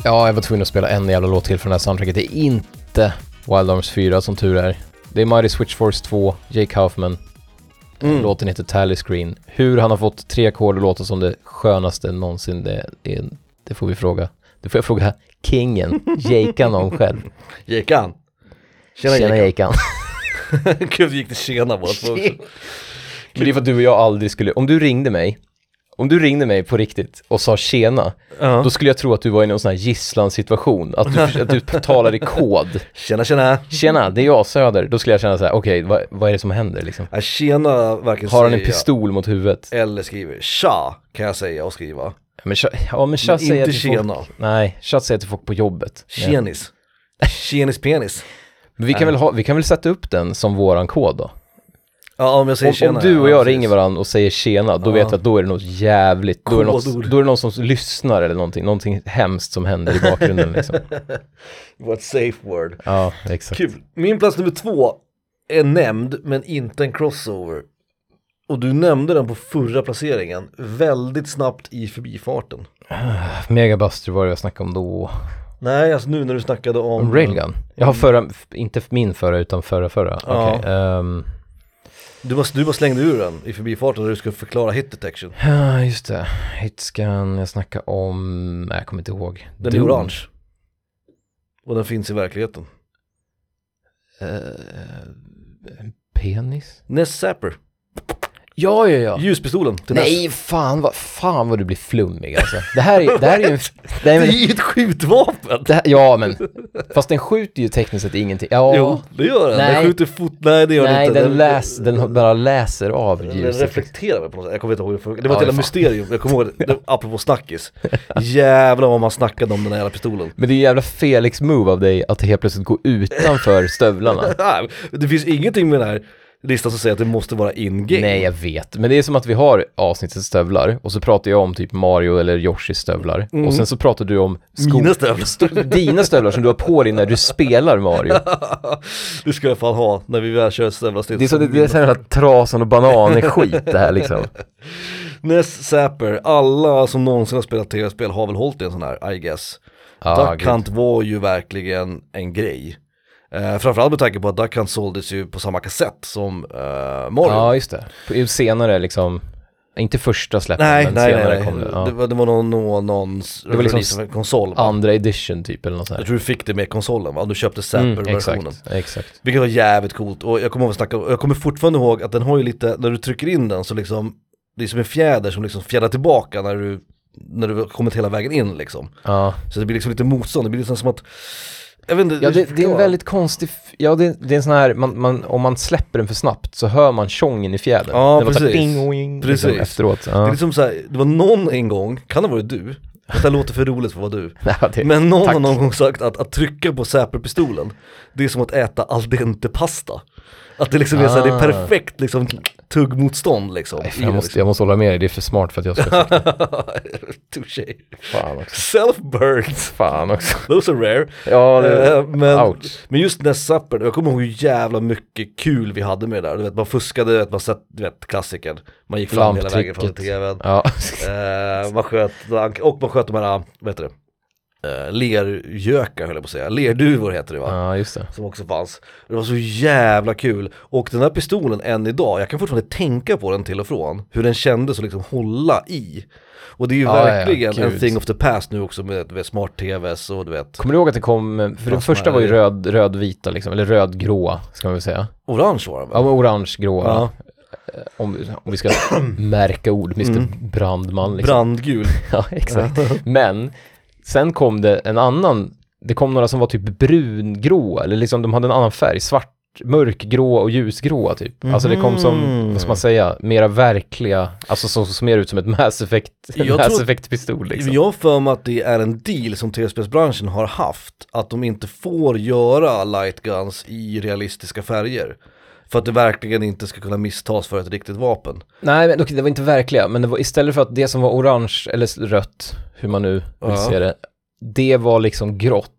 Ja, jag var tvungen att spela en jävla låt till från det här soundtracket. Det är inte Wild Arms 4 som tur är. Det är Mighty Switch Force 2, Jake Kaufman. Mm. Låten heter Tally Screen. Hur han har fått tre ackord och låta som det skönaste någonsin, det, det, det får vi fråga. Det får jag fråga kingen, Jakean om själv. Jekan. Tjena, Tjena att vi gick till tjena också. Men det är för att du och jag aldrig skulle, om du ringde mig, om du ringde mig på riktigt och sa tjena, Ja. då skulle jag tro att du var i någon sån här gisslansituation, att du, att du talar i kod. Tjena tjena. Tjena, det är jag Söder. Då skulle jag känna så här: okej, vad, vad är det som händer liksom? Ja, tjena varken Har han en säger pistol mot huvudet? eller skriver tja kan jag säga och skriva. Men, tja- ja men tja Men säger inte till folk, tjena. nej, tja säger till folk på jobbet. Tjenis. Tjenis penis. Men vi kan, väl ha, vi kan väl sätta upp den som våran kod då? Ja om jag säger Om, tjena. om du och ja, jag precis. ringer varandra och säger tjena, då Ja. vet vi att då är det något jävligt, då är det, något, då är det någon som lyssnar eller någonting, någonting hemskt som händer i bakgrunden liksom. Vårt safe word. Ja, exakt. Kul. Min plats nummer två är nämnd men inte en crossover. Och du nämnde den på förra placeringen, väldigt snabbt i förbifarten. Megabuster var det jag snackade om då. Nej, alltså nu när du snackade om... Om Railgun? Jag har förra, inte min förra utan förra förra. Ja. Okej. ehm, Du, bara, du bara slängde ur den i förbifarten när du skulle förklara hit detection. Ja, just det. Hitscan, jag snackade om, nej jag kommer inte ihåg. Den är Doom. orange. Och den finns i verkligheten. Eh, penis? Nest Zapper, Ja, ja, ja. ljuspistolen till Ness. Nej, fan vad, fan vad du blir flummig alltså. Det här är, det här är ju en, nej, Det men, är ju ett skjutvapen! det här, ja men, fast den skjuter ju tekniskt sett ingenting. Ja, Jo, det gör den. Den Nej. skjuter fot... Nej det gör nej den inte. den, läs, den bara läser av Den ljuset. reflekterar väl på något sätt, jag kommer inte ihåg hur det funkar. Det var Ja, ett jävla mysterium, jag kommer ihåg det, det, apropå snackis. Jävlar vad man snackade om den här jävla pistolen. Men det är en jävla Felix-move av dig att helt plötsligt gå utanför stövlarna. Nej, det finns ingenting med den här listan som säger att det måste vara in-game. Nej, jag vet. Men det är som att vi har avsnittet stövlar och så pratar jag om typ Mario eller Yoshis stövlar. Och sen så pratar du om sko- Mina stövlar. st- dina stövlar som du har på dig när du spelar Mario. det ska jag fan ha när vi väl kör stövlarstift. Det är så det, det är så här trasan och banan-skit det här liksom. Ness Zapper, alla som någonsin har spelat tv-spel har väl hållit i en sån här, I guess. Ja, Duck Hunt var ju verkligen en grej. Eh, framförallt med tanke på att Duck Hunt såldes ju på samma kassett som eh, Mario. Ja, just det. På- Senare liksom, inte första släppet, nej, men nej, senare nej, kom det. det, Ja. var, det var någon, någon, någon Det var liksom av en konsol va? Andra edition typ eller något Jag sånt. tror du fick det med konsolen va? Du köpte Mm, Zapper-versionen. exakt, exakt. Vilket var jävligt coolt och jag kommer ihåg snacka, jag kommer fortfarande ihåg att den har ju lite, när du trycker in den så liksom Det är som en fjäder som liksom fjädrar tillbaka när du När du kommit hela vägen in liksom Ja, Så det blir liksom lite motstånd, det blir liksom som att Jag vet inte ja det, det är en väldigt konstig, ja det, det är en sån här, man, man, om man släpper den för snabbt så hör man tjongen i fjädern. Ja, så här precis. ding, wing, liksom, Precis. efteråt. Det är Ja. liksom så här, det var någon en gång, kan det ha varit du? Det här låter för roligt för att vara du Ja, det, Men någon tack. har någon gång sagt att, att trycka på Zapper-pistolen Det är som att äta al dente pasta Att det liksom är, så här, det är Ah. perfekt liksom tuggmotstånd liksom Nej, jag, måste, jag måste hålla med dig, det är för smart för att jag ska... Touché fan också. Self-burns, Fan också. those are rare Ja, det, Eh, men, ouch. men just den där jag kommer ihåg hur jävla mycket kul vi hade med det där Du vet, man fuskade, du vet, man sett, du vet, klassikern Man gick fram hela vägen från tvn Ja. Eh, man sköt, och man sköt de här, vad heter det? Uh, lergökar höll jag på att säga, lerduvor heter det va? ja, just det. Som också fanns. Det var så jävla kul. Och den här pistolen än idag, jag kan fortfarande tänka på den till och från. Hur den kändes att liksom hålla i. Och det är ju Ja, ja, verkligen en gud. thing of the past nu också med, med smart-tvs och du vet, Kommer du ihåg att det kom, för Ja, den första var ju röd, rödvita liksom, eller rödgråa ska man väl säga. orange var den Ja, väl? men orange-gråa. Ja, Om, om vi ska märka ord, Mr Mm. Brandman liksom. brandgul. Ja, exakt. Men sen kom det en annan, det kom några som var typ brungrå, eller liksom de hade en annan färg, svart, mörkgrå och ljusgrå typ. Alltså det kom som, Mhm. vad ska man säga, mera verkliga, alltså som, som mer ut som ett Mass Effect, Jag Mass tror- Effect-pistol liksom. Jag har för mig att det är en deal som tv-spelsbranschen har haft, att de inte får göra lightguns i realistiska färger. För att det verkligen inte ska kunna misstas för ett riktigt vapen. Nej, men okej, det var inte verkliga, men var istället för att det som var orange, eller rött, hur man nu vill Ja. se det, det var liksom grått.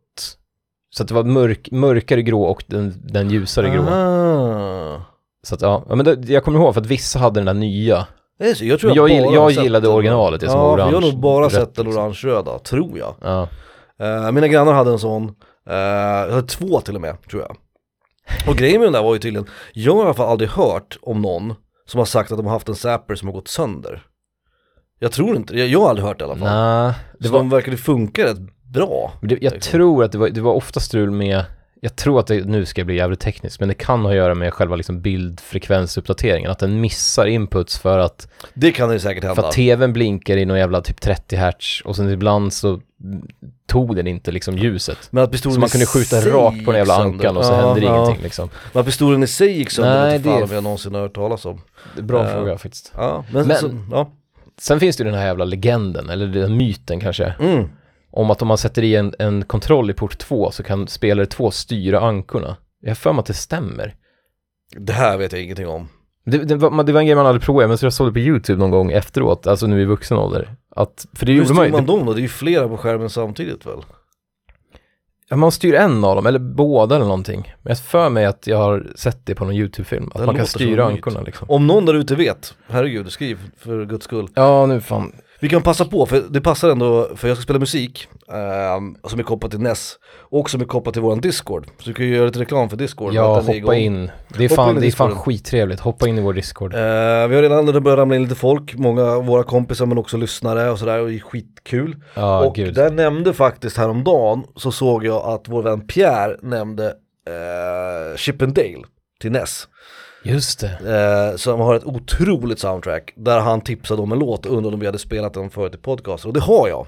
Så att det var mörk, mörkare grå och den, den ljusare grå. Ah. Så att ja, men det, jag kommer ihåg för att vissa hade den där nya. Så, jag tror Men jag, jag gill- jag gillade originalet, det som ja, var för Jag har orange, nog bara rött, sett den liksom. orange-röda, tror jag. Ja. Eh, mina grannar hade en sån, uh, jag hade två till och med, tror jag. Och grejen med den där var ju tydligen, jag har i alla fall aldrig hört om någon som har sagt att de har haft en Zapper som har gått sönder. Jag tror inte jag, jag har aldrig hört det i alla fall. Nej, det så var, de verkade funka rätt bra. det, jag liksom. tror att det var, det var ofta strul med, jag tror att det, nu ska jag bli jävligt tekniskt, men det kan ha att göra med själva liksom bildfrekvensuppdateringen, att den missar inputs för att, Det kan det säkert för hända. att tvn blinkar i någon jävla typ 30 hertz och sen ibland så tog den inte liksom ljuset. Men att pistolen Så man kunde skjuta rakt på den jävla ankan och så Ja, hände det ja. ingenting liksom. Men att pistolen i sig gick sönder, Nej, Nej, inte fan det- om jag någonsin har hört talas om. Det bra Eh, fråga faktiskt. Ja, men, Men- Så, ja. Sen finns det ju den här jävla legenden, eller den myten kanske, Mm. om att om man sätter i en, en kontroll i port 2 så kan spelare 2 styra ankorna. Jag har för mig att det stämmer. Det här vet jag ingenting om. Det, det, var, det var en grej man aldrig provade, men så jag såg det på YouTube någon gång efteråt, alltså nu i vuxen ålder. Att, för det Hur gjorde man styr man dem då? Det är ju flera på skärmen samtidigt väl? ja, man styr en av dem, eller båda eller någonting. Men jag för mig att jag har sett det på någon YouTube-film, att Det man kan styra ankorna liksom. Om någon där ute vet, herregud, skriv för guds skull. Ja, nu fan. Vi kan passa på, för det passar ändå, för jag ska spela musik ehm, som är kopplat till NES och som är kopplat till våran Discord. Så du kan ju göra lite reklam för Discord. Ja, hoppa in. Det är Hoppa fan, in det är fan skittrevligt. Hoppa in i vår Discord. Eh, vi har redan börjat ramla in lite folk, många av våra kompisar men också lyssnare och sådär och det är skitkul. Ja, och gud. där nämnde faktiskt häromdagen så såg jag att vår vän Pierre nämnde eh, Chip and Dale till NES. Just det. Eh, som har ett otroligt soundtrack där han tipsade om en låt och undrade om vi hade spelat den förut i podcast och det har jag.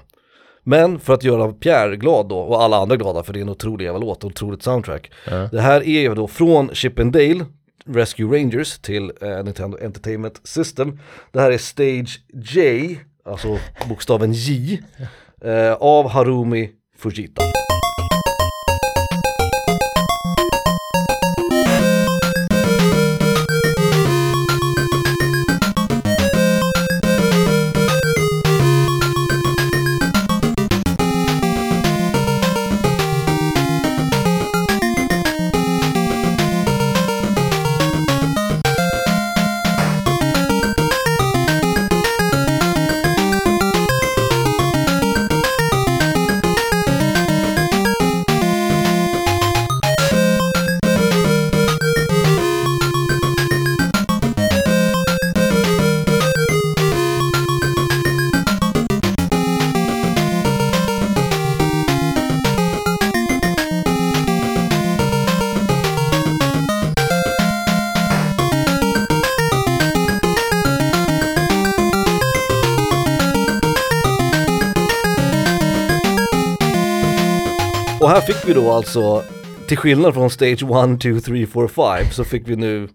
Men för att göra Pierre glad då och alla andra glada för det är en otrolig jävla låt otroligt soundtrack. Ja. Det här är ju då från Chip and Dale Rescue Rangers till eh, Nintendo Entertainment System. Det här är Stage J, alltså bokstaven J, eh, av Harumi Fujita. Vi då alltså, till skillnad från Stage 1, 2, 3, 4, 5 så fick vi nu,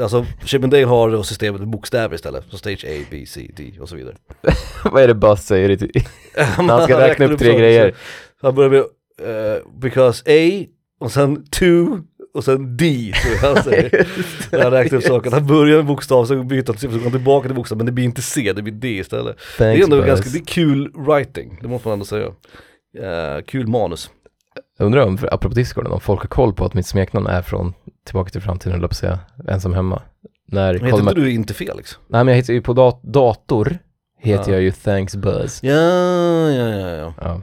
alltså Chip and Dale har då systemet med bokstäver istället. Så Stage A, B, C, D och så vidare. Vad är det Buzz säger? i- han ska räkna upp tre grejer. Han börjar med, eh, because A, och sen 2, och sen D, tror jag han säger. När han räknar upp saker. Han börjar med bokstav, så byter han till så går han tillbaka till bokstav, men det blir inte C, det blir D istället. det är Thanks, ändå Buzz. ganska, det är kul writing, det måste man ändå säga. Eh, kul manus. Undrar om, apropå Discorden, om folk har koll på att mitt smeknamn är från Tillbaka till framtiden, jag på att säga, ensam hemma. När Men heter inte du inte Felix? Nej men jag heter ju på dat- dator, heter Ja. jag ju Thanks Buzz. Ja, ja, ja, ja. Ja.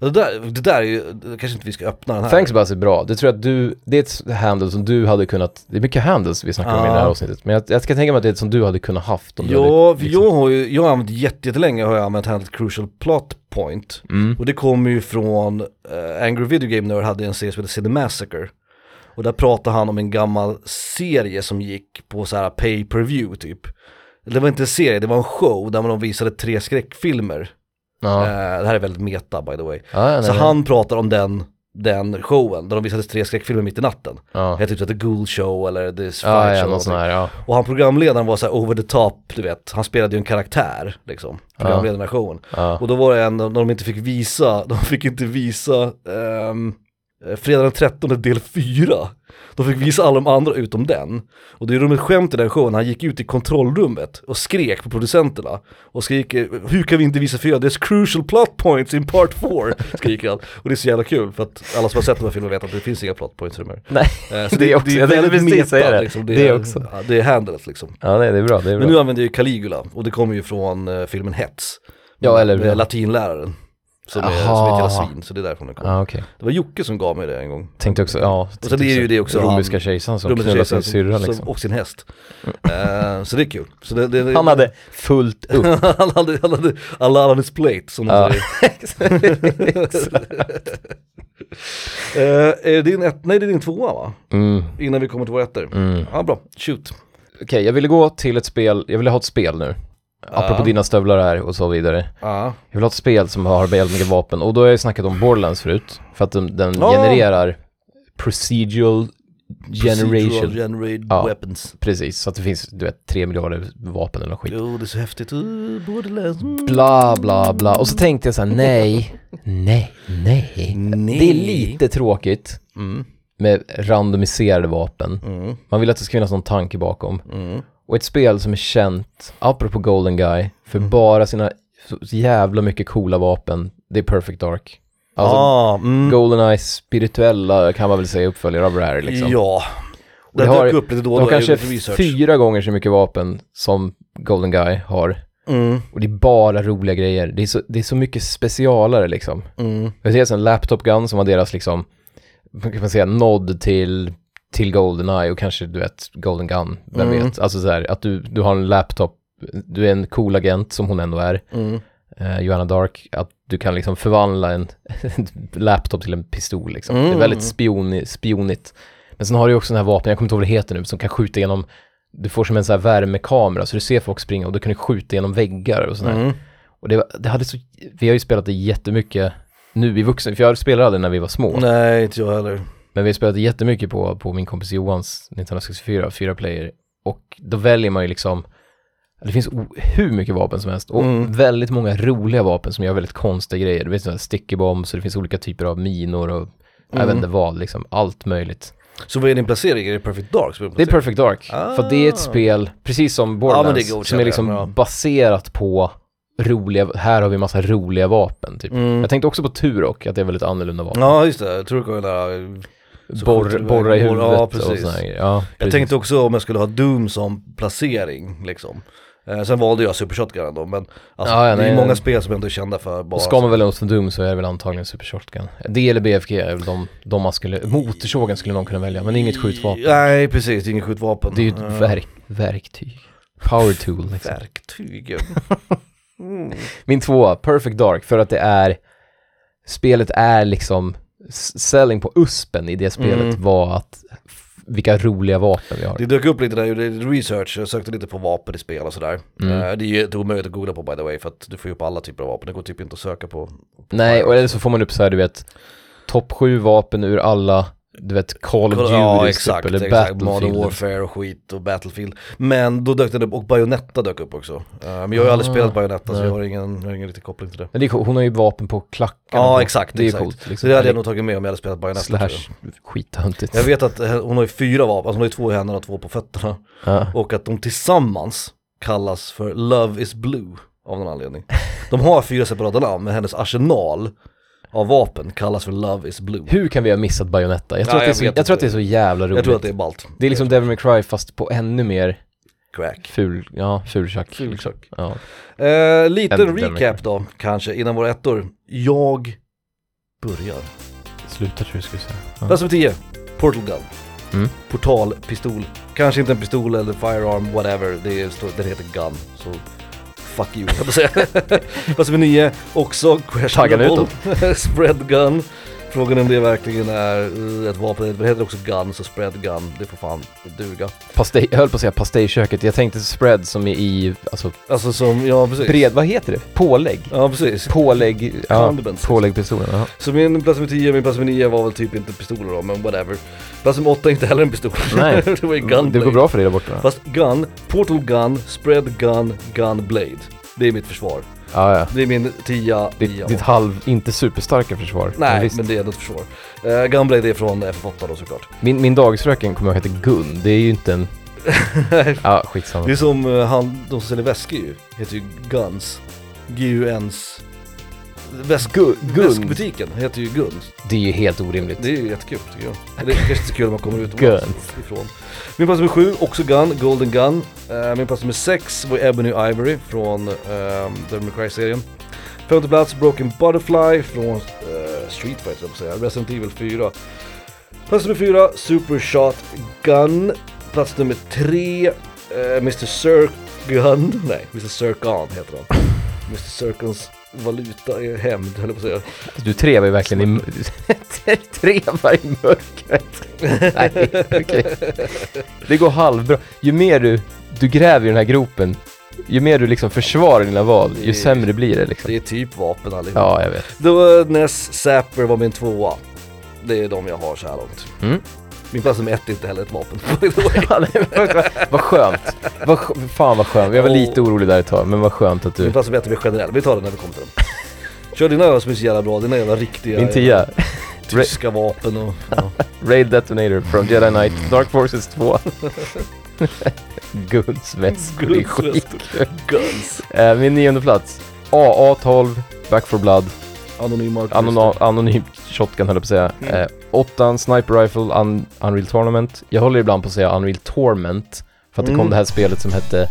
Det där, det där är ju, kanske inte vi ska öppna den här. Thanks Buzz är bra, det tror jag att du, det är ett handle som du hade kunnat, det är mycket handles vi snackar om i det här avsnittet, men jag, jag ska tänka mig att det är ett som du hade kunnat haft om hade, Ja, för liksom- jag har ju, jag har använt jätte- jättelänge har jag använt handlet Crucial Plot Point. mm. Och det kommer ju från, eh, Angry Video Game Nerd hade en serie som heter Cinemassacre. Och där pratade han om en gammal serie som gick på så här pay per view typ. Det var inte en serie, det var en show där man visade tre skräckfilmer. Ja. Eh, det här är väldigt meta by the way. Ja, nej, Så nej. han pratar om den, den showen där de visade tre skräckfilmer mitt i natten. ja. Heter typ The Ghoul Show eller The Fight Ja, ja, Show. någon sån här, ja. Och han programledaren var så här over the top, du vet. Han spelade ju en karaktär liksom. Programledaren i showen. Och då var det en, när de inte fick visa, de fick inte visa um, Fredag den 13 del 4. De fick visa alla de andra utom den. Och det är ett skämt i den showen, han gick ut i kontrollrummet och skrek på producenterna. Och skrek, hur kan vi inte visa fyra? There's crucial plot points in part 4, skriker han. Och det är så jävla kul för att alla som har sett de här filmerna vet att det finns inga plot points här. Nej, Eh, så det är också- jag tänkte väldigt säga det. Liksom. Det, Det är, också. Ja, det är handlet liksom. ja nej, det är bra, det är bra. Men nu använder jag ju Caligula och det kommer ju från eh, filmen Hets. Ja, eller- Med latinläraren. Som är, som är ett jävla svin, så det är därifrån det kommer. Ja, okej. Det var Jocke som gav mig det en gång. Tänkte också, ja. Och sen är ju det också Romerska kejsaren som knullar sin syrra som- liksom. Och sin häst. Eh, så det är kul. Så det, det, Han hade fullt upp. han hade, han hade alla on his plate som de säger. Eh, är det din ett, nej det är din tvåa va? mm, Innan vi kommer till våra ettor. mm. Ja bra, shoot. Okej, jag ville gå till ett spel, jag ville ha ett spel nu. Apropå dina stövlar här och så vidare. Ja. Jag vill ha ett spel som har väldigt mycket vapen och då har jag ju snackat om Borderlands förut. För att den, den Ja. genererar procedural generation. Procedural generated Ja. weapons. Precis, så att det finns, du vet, tre miljarder vapen eller något skit. Jo, det är så häftigt. Uh, Borderlands. Mm. Bla, bla, bla. Och så tänkte jag så här, nej, nej, nej. Nej. Det är lite tråkigt. Mm. med randomiserade vapen. Mm. Man vill att det ska finnas någon tanke bakom. Mm. Och ett spel som är känt, apropå Golden Guy, för Mm. bara sina så jävla mycket coola vapen, det är Perfect Dark. Alltså, ah, mm. Goldeneye spirituella kan man väl säga uppföljare av Rare liksom. Ja. Och det har- upp lite då och De då, kanske fyra gånger så mycket vapen som Golden Guy har. Mm. Och det är bara roliga grejer. Det är så, det är så mycket specialare liksom. Mm. Jag ser en Laptop Gun som var deras liksom, kan man säga, nod till, till Goldeneye och kanske du vet Golden Gun, vem Mm. vet. Alltså så här, att du, du har en laptop, du är en cool agent som hon ändå är, Mm. eh, Joanna Dark, att du kan liksom förvandla en, laptop till en pistol liksom. Det är Mm. väldigt spioni, spionigt. Men sen har du också den här vapen, jag kommer inte ihåg vad det heter nu, som kan skjuta genom, du får som en sån här värmekamera så du ser folk springa och du kan ju skjuta genom väggar och sådär. Mm. Och det, det hade så, vi har ju spelat det jättemycket nu i vuxen, för jag spelade aldrig när vi var små. Nej, inte jag heller. Men vi har spelat det jättemycket på, på min kompis Johans 1964, fyra player. Och då väljer man ju liksom, det finns hur mycket vapen som helst och Mm. väldigt många roliga vapen som gör väldigt konstiga grejer. Du vet sådana sticky bombs och det finns olika typer av minor och jag Mm. vet inte vad, liksom allt möjligt. Så vad är din placering? Är det Perfect Dark? som Det är Perfect Dark, för att det är ett Ah. spel, precis som Ja, Borderlands, det är godkänt, som är liksom ja. baserat på roliga, här har vi massa roliga vapen typ. Mm. Jag tänkte också på Turok, att det är väldigt annorlunda vapen. Ja, just det. Jag tror Borr, borra i huvudet Ja, och precis. sådana här grejer. Ja, Jag precis. tänkte också om jag skulle ha Doom som placering liksom. Eh, sen valde jag Super Shotgun då, men alltså, Ja, ja, det är nej, många nej. spel som ändå är kända för bara... Och ska man välja något för Doom så är det väl antagligen Super Shotgun. Det eller BFG är väl de, de man skulle, motorsågen skulle någon kunna välja, men är inget skjutvapen. Nej, precis. Är inget skjutvapen. Det är ju ett Eh, verk, verktyg. Power tool liksom. Verktyg. mm. Min tvåa, Perfect Dark, för att det är, spelet är liksom, selling på USPen i det spelet Mm. var att, vilka roliga vapen vi har. Det dök upp lite när jag gjorde research, jag sökte lite på vapen i spel och sådär. Mm. Eh, det är ju inte omöjligt att googla på by the way, för att du får ju upp alla typer av vapen. Det går typ inte att söka på. på Nej, och eller så får man upp så här, du vet, topp sju vapen ur alla, du vet, Call of Duty Ja typ, exakt, eller exakt. Modern Battlefield. Warfare och skit och Battlefield. Men då dök den upp, och Bayonetta dök upp också. Eh, men jag har ju aldrig Ah, spelat Bayonetta så nej. jag har ingen, jag har ingen riktig koppling till det. Men det är coolt, hon har ju vapen på klackarna. Ja exakt, Det är exakt. coolt. Liksom. Så det hade jag nog tagit med om jag hade spelat Bayonetta Slash jag. skithuntigt. Jag vet att eh, hon har ju fyra vapen, alltså hon har ju två i händerna och två på fötterna. Ja. Och att de tillsammans kallas för Love is Blue av någon anledning. De har fyra separata namn men hennes arsenal av vapen kallas för Love is Blue. Hur kan vi ha missat Bayonetta? Jag tror, Ja, att, det är jag så, vet jag tror att det är så jävla roligt. Jag tror att det är ballt. Det är liksom Devil May Cry fast på ännu mer Crack. ful, ja, fultjack. Fultjack. Ja. Eh, liten den recap då, kanske, innan våra ettor. Jag börjar. Sluta tror jag skulle säga. Ja. Plats nummer 10, Portal Gun. Mm. Portalpistol. Kanske inte en pistol eller firearm, whatever. Det är, står- den heter Gun. Så fuck you, jag säga. Plats nummer 9, också questionable. Spread Gun. Frågan är om det verkligen är ett vapen, det heter också Gun, så Spread Gun, det får fan duga. Pastej, jag höll på att säga pastejköket, jag tänkte spread som är i, alltså Alltså som, ja precis. bred, vad heter det? Pålägg? Ja precis. Pålägg, ja, påläggpistolen, ja. Så min plats nummer 10, min plats nummer 9 var väl typ inte pistoler då, men whatever. Plats nummer 8 är inte heller en pistol. Nej. det var ju Gunblade. Det går bra för dig där borta. Fast Gun, Portal Gun, Spread Gun, Gunblade. Det är mitt försvar. Ja, ja. Det är min 10, Ditt, 10 ditt halv, inte superstarka försvar. Nej, visst. men det är ändå ett försvar. Uh, Gunblade är från FF8 då såklart. Min, min dagisfröken kommer jag ihåg hette Gun, det är ju inte en... Ja, skitsamma. det är som uh, han, de som säljer väskor ju, heter ju Guns. G-U-N-S. Väsk, Gu- Guns. Väskbutiken heter ju Guns. Det är ju helt orimligt. Det är ju jättekul tycker jag. Det är kanske inte så kul om man kommer ut Guns. ifrån. Min plats nummer sju, också Gun, Golden Gun. Eh, min plats nummer sex var Ebony Ivory från uh, Devil Cry-serien. Femte plats, Broken Butterfly från uh, Street Fighter, jag säga. Resident Evil 4. Plats nummer fyra, Super Shot Gun. Plats nummer tre, uh, Mr. Circ Gun. Nej, Mr. Circon heter han. Mr. Circons valuta är hämnd, höll jag på att säga. Du trevar ju verkligen i... trevar i mörkret. Nej, okej. Det går halvbra. Ju mer du, du gräver i den här gropen, ju mer du liksom försvarar dina val, ju sämre blir det liksom. Det är typ vapen allihop. Ja, jag vet. Då Ness Zapper var min tvåa. Det är de jag har så här långt. Mm. Min plats nummer ett är inte heller ett vapen. Ja, nej, vad- Vad skönt. Vad, fan vad skönt. Jag var lite orolig där ett tag, men vad skönt att Min du... plats nummer ett är mer generell. Vi tar det när vi kommer till dem. Kör dina öl som är så jävla bra, dina jävla riktiga... Min tia. tyska vapen och... Ja. Raid Detonator från Jedi Knight, Dark Forces 2. Gunsväskor, det är skitkul. Guns. Eh, min nionde plats, AA12, Back for Blood, Anonym Anonym, anonym shotgun höll jag på att säga. Mm. Eh, åttan, Sniper Rifle, Un Unreal Tournament. Jag håller ibland på att säga Unreal Torment, för att det kom Mm. det här spelet som hette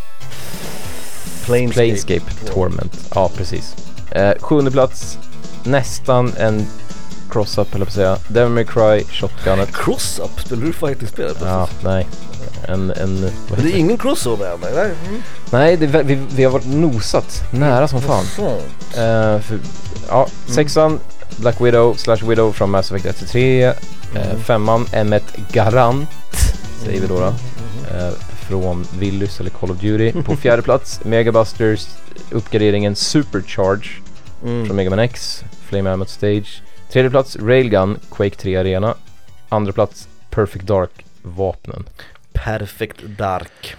Planescape. Planescape Torment. Ja, precis. Eh, sjunde plats, nästan en cross-up höll jag på att säga. Devil May Cry, Shotgunet. Cross-up? Spelar du fighting-spel? Ja, nej. En, en, det är ingen crossover än? Nej. Mm. Nej, det, vi, vi har varit nosat. Nära som fan. Eh, för, ja, sexan, Black Widow slash Widow från Mass Effect 1 till 3. Eh, Mm. femman, M1 Garant, säger vi då. då. Eh, från Willys eller Call of Duty. På fjärde plats, Megabusters uppgraderingen Supercharge Mm. från Mega Man X, Flame Ammo Stage. Tredje plats, Railgun, Quake 3 Arena. Andra plats, Perfect Dark-vapnen. Perfect Dark.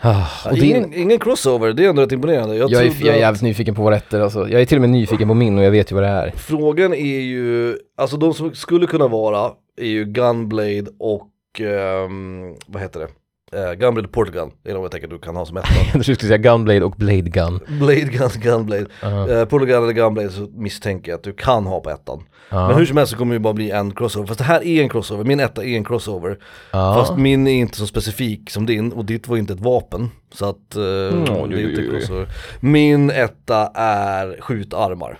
Ah, och din, ingen, ingen crossover, det är ändå rätt imponerande. Jag, jag, är, jag är att- jävligt nyfiken på våra rätter alltså. Jag är till och med nyfiken på min och jag vet ju vad det är. Frågan är ju, alltså de som skulle kunna vara är ju Gunblade och, ehm, vad heter det? Uh, Gunblade och Portgun, det är de jag tänker att du kan ha som ettan. Jag skulle säga Gunblade och Blade Gun. Blade Gun, Gunblade. Ja. Uh, Portgun eller Gunblade så misstänker jag att du kan ha på ettan. Ja. Men hur som helst så kommer det ju bara bli en crossover, fast det här är en crossover, min etta är en crossover. ja. Fast min är inte så specifik som din och ditt var inte ett vapen. Så att eh, Mm, det är inte oj. crossover. Min etta är skjutarmar.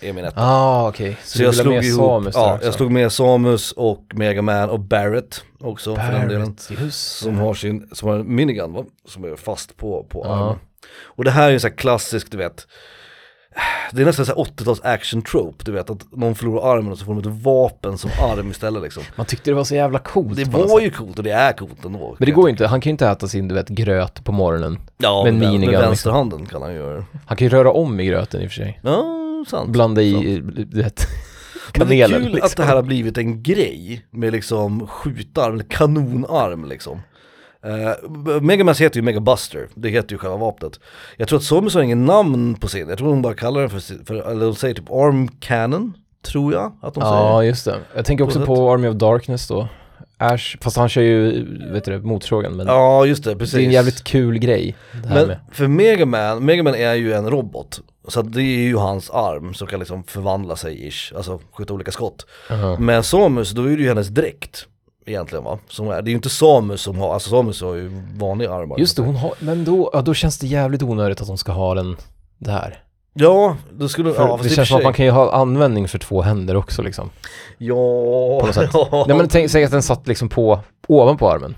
Är min etta. Ah, okej. Så, Så jag slog med ihop, Samus ja, också? jag slog med Samus och Mega Man och Barrett också för den delen. Barrett, just Som har sin, som har en minigun va? Som är fast på, på Ja. armen. Och det här är ju så här klassiskt du vet. Det är nästan så här 80-tals action trope, du vet att någon förlorar armen och så får de ett vapen som arm istället liksom. Man tyckte det var så jävla coolt. Det var ju coolt och det är coolt ändå. Men det går ju inte, han kan ju inte äta sin du vet, gröt på morgonen. Ja, med med, med, liksom. vänsterhanden kan han göra det. Han kan ju röra om i gröten i och för sig. Ja, sant. Blanda i, du vet, Men det är kanelen kul liksom. att det här har blivit en grej med liksom skjutarm, kanonarm liksom. Uh, Megamans heter ju Megabuster, det heter ju själva vapnet. Jag tror att Samus har ingen namn på sin, jag tror de bara kallar den för, för eller de säger typ Arm Cannon, tror jag att de Ja, säger. just det. Jag tänker också På på Army of Darkness då. Ash, fast han kör ju, vet du det, motorsågen. Men Ja, just det, precis. det är en jävligt kul grej. Det här Men med. för Megaman, Megaman är ju en robot. Så det är ju hans arm som kan liksom förvandla sig ish, alltså skjuta olika skott. Aha. Men Samus, då är det ju hennes dräkt egentligen va? Som är, det är ju inte Samus som har, alltså Samus har ju vanliga armar. Just det, hon har, men då, ja, då känns det jävligt onödigt att hon ska ha den där. Ja, då skulle, För ja det och känns som att man kan ju ha användning för två händer också liksom. Ja, på något sätt. ja. Nej men tänk, säg att den satt liksom på, ovanpå armen.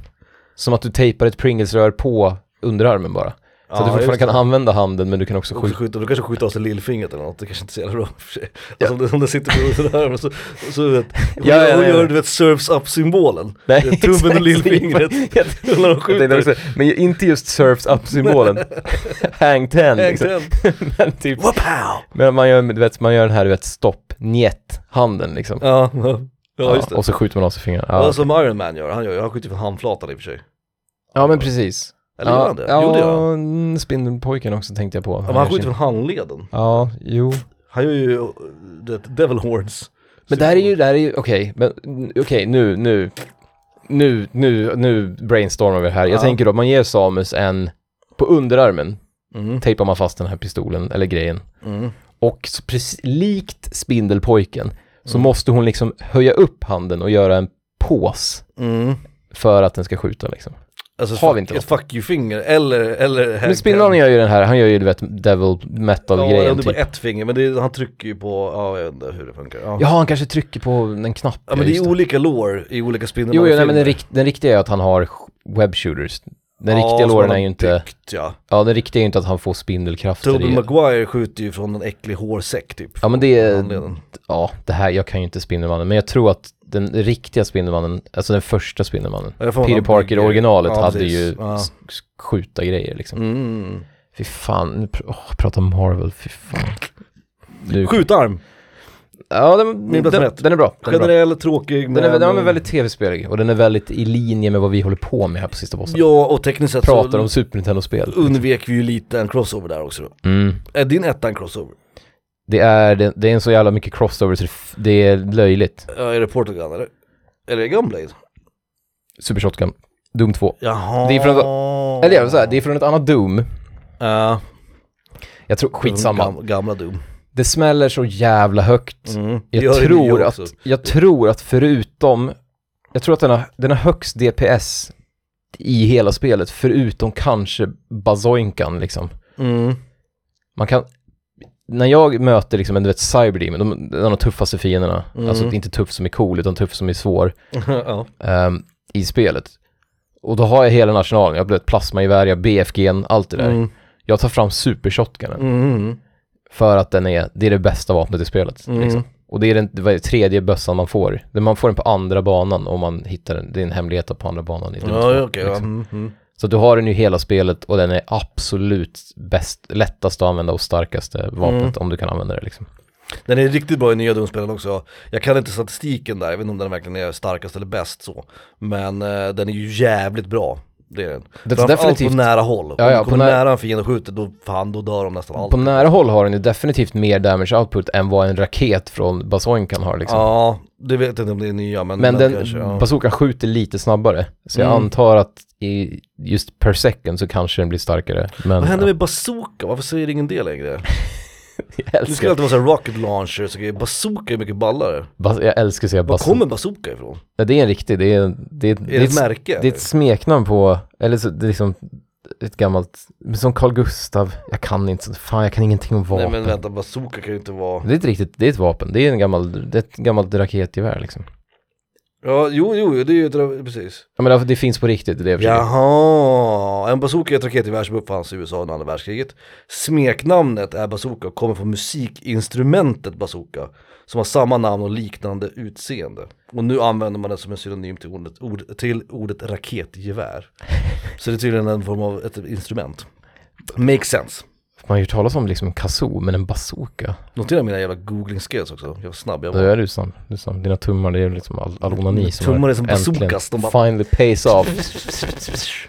Som att du tejpar ett Pringles-rör på underarmen bara. Så att du fortfarande kan använda handen men du kan också skjuta. skjuter, du kanske skjuter av sig lillfingret eller något, det kanske inte är så jävla bra för sig. Alltså om, det, om sitter på sådär, så, så vet, hon, Ja, ja, hon ja, gör ja. du vet surfs up symbolen. Nej, Tummen och lillfingret. Också, men inte just surfs up-symbolen. Hang ten. Liksom. Liksom. Men, typ, Wapow! men man gör, du vet, man gör den här, du vet, stopp, njet, handen liksom. Ja, ja, ja just det. Och så skjuter man av sig fingrarna. Ja. Ja, som Iron Man gör, han gör ju, han skjuter från handflatan i och för sig. ja men precis. Eller ja, gör han det? Ja, Jo det gör han. mm, Spindelpojken också tänkte jag på. Ja, men han skjuter sin- från handleden. Ja, jo. Han gör ju, du vet, Devil Horns. Men där är ju, där är ju, okej, men mm, okej, nu, nu, nu, nu, nu brainstormar vi här. Jag Ja. tänker då, man ger Samus en, på underarmen Mm. tejpar man fast den här pistolen, eller grejen. Mm. Och precis, likt Spindelpojken så Mm. måste hon liksom höja upp handen och göra en pås Mm. för att den ska skjuta liksom. Alltså Har vi inte ett fuck you-finger eller, eller Men Spindelmannen gör ju den här, han gör ju du vet devil Ja, metal-grejen det är typ. bara ett finger, men det är, han trycker ju på, ja jag vet inte hur det funkar. Ja, Jaha, han kanske trycker på en knapp. ja men det är olika lår i olika Jo, Spindelmannen jo nej, men den, rikt, den riktiga är att han har web shooters. Den riktiga låren är ju inte, Byggt, ja. ja den riktiga är ju inte att han får spindelkrafter Tobey. Maguire skjuter ju från en äcklig hårsäck typ. Ja men det är, ja det här, jag kan ju inte Spindelmannen, men jag tror att den riktiga Spindelmannen, alltså den första Spindelmannen, Peter Parker originalet ja, hade ju Ja. skjuta grejer liksom. Mm. Fy fan, nu pr- åh, prata Marvel, fy fan. Nu, Skjutarm, ja den, den, den är bra. Den är, bra. generell, tråkig Den är, men- den är väldigt tv-spelig och den är väldigt i linje med vad vi håller på med här på sista bossen. Ja, och tekniskt sett Pratar så om Super Nintendo-spel. undvek vi ju lite en crossover där också då. Mm. Är din etta en crossover? Det är, det, det är en så jävla mycket crossover så det, det är löjligt. Ja, är det Portugal eller? Eller är det Gunblade? Super Shotgun, Doom 2. Jaha. Det är från Eller jag vill säga, det är från ett annat Doom. Ja, Jag tror, skitsamma. Gam, gamla Doom. Det smäller så jävla högt. Mm. Jag tror, att, jag tror att förutom, jag tror att den har, den har högst DPS i hela spelet, förutom kanske Bazoinkan liksom. Mm. Man kan, när jag möter liksom en du vet Cyberdemon, de, en de tuffaste fienderna, Mm. alltså inte tuff som är cool utan tuff som är svår, ja. ehm, i spelet. Och då har jag hela nationalen, jag har blivit plasmagevär, jag har BFG'n, allt det där. Mm. Jag tar fram super shotgunen Mm. för att den är, det är det bästa vapnet i spelet. Mm. Liksom. Och det är den det, tredje bössan man får. Man får den på andra banan om man hittar den. Det är en hemlighet på andra banan i Doom 2, Ja, okej. ja. liksom. Mm. Så du har den ju hela spelet och den är absolut bäst, lättast att använda och starkaste vapnet Mm. om du kan använda det liksom. Den är riktigt bra i nya Doom-spelen också. Jag kan inte statistiken där, jag vet inte om den verkligen är starkast eller bäst så. Men eh, den är ju jävligt bra. Det är den. Det är definitivt, på nära håll. Ja, Om ja, du på kommer nä- nära en fiende och skjuter, då fan, då dör de nästan på alltid. nära håll har den ju definitivt mer damage output än vad en raket från Bazoinkan har liksom. Ja, det vet jag inte om det är nya men, Men den, kanske, ja. bazookan skjuter lite snabbare. Så jag Mm. antar att i just per second så kanske den blir starkare. Men Vad händer ja, med bazooka? Varför säger ingen det längre? älskar, ska alltid vara så här rocket launchers och grejer. Bazooka är mycket ballare. bas, jag älskar att säga Var bazooka. kommer bazooka ifrån? Ja, det är en riktig, det är, det är, det Är ett märke? det är ett smeknamn på, eller så, det är liksom ett gammalt, som Carl Gustav, jag kan inte, fan jag kan ingenting om Nej vapen. men vänta, bazooka kan ju inte vara... Det är ett riktigt, det är ett vapen, det är en gammal, det är ett gammalt raketgevär liksom. Ja, jo, jo, det är ju precis. Ja men det, det finns på riktigt, det är det jag försöker. Jaha, en bazooka är ett raketgevär som uppfanns i USA under andra världskriget. Smeknamnet är bazooka och kommer från musikinstrumentet bazooka. Som har samma namn och liknande utseende. Och nu använder man det som en synonym till ordet, ord, till ordet raketgevär. Så det är tydligen en form av ett instrument. Makes sense. Man har ju talas om liksom en kazoo, men en bazooka. Notera mina jävla googling skills också, jag var snabb jag Då var. är du snabb, du snabb. Dina tummar, det är liksom all, all onani som Tummar är som bazookas, de bara- finally pays off.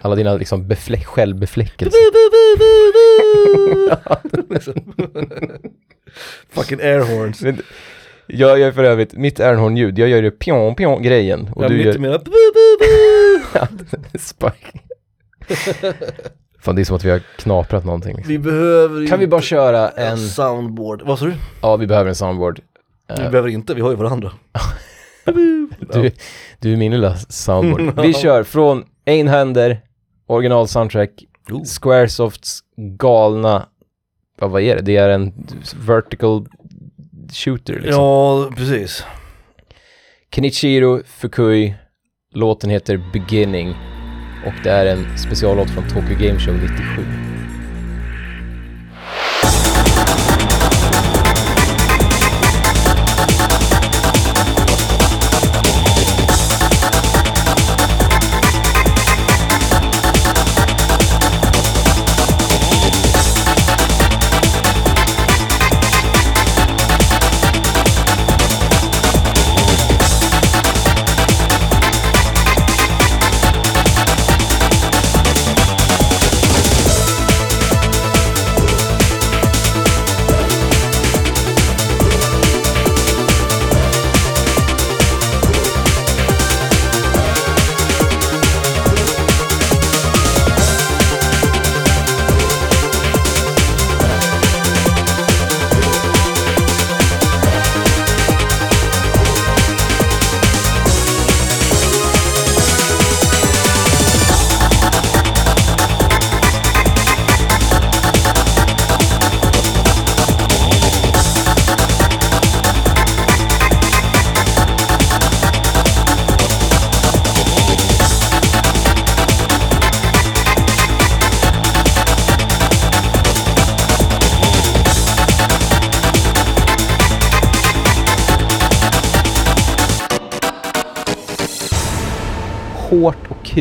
Alla dina liksom befläck, självbefläckelser. Fucking airhorns. Jag gör för övrigt, mitt Ernhorn-ljud, jag gör ju pion pion grejen och Jag du mitt gör i mina spike. Fan det är som att vi har knaprat någonting. Liksom. Vi behöver Kan vi bara köra en, soundboard, vad sa du? ja vi behöver en soundboard. Vi Eh, behöver inte, vi har ju varandra. du, du är min lilla soundboard. Vi kör från Einhander, original soundtrack, Oh. Squaresofts galna, ja, vad är det? Det är en vertical shooter liksom. Ja, precis. Kenichiro Fukui, låten heter Beginning och det är en speciallåt från Tokyo Game Show 97.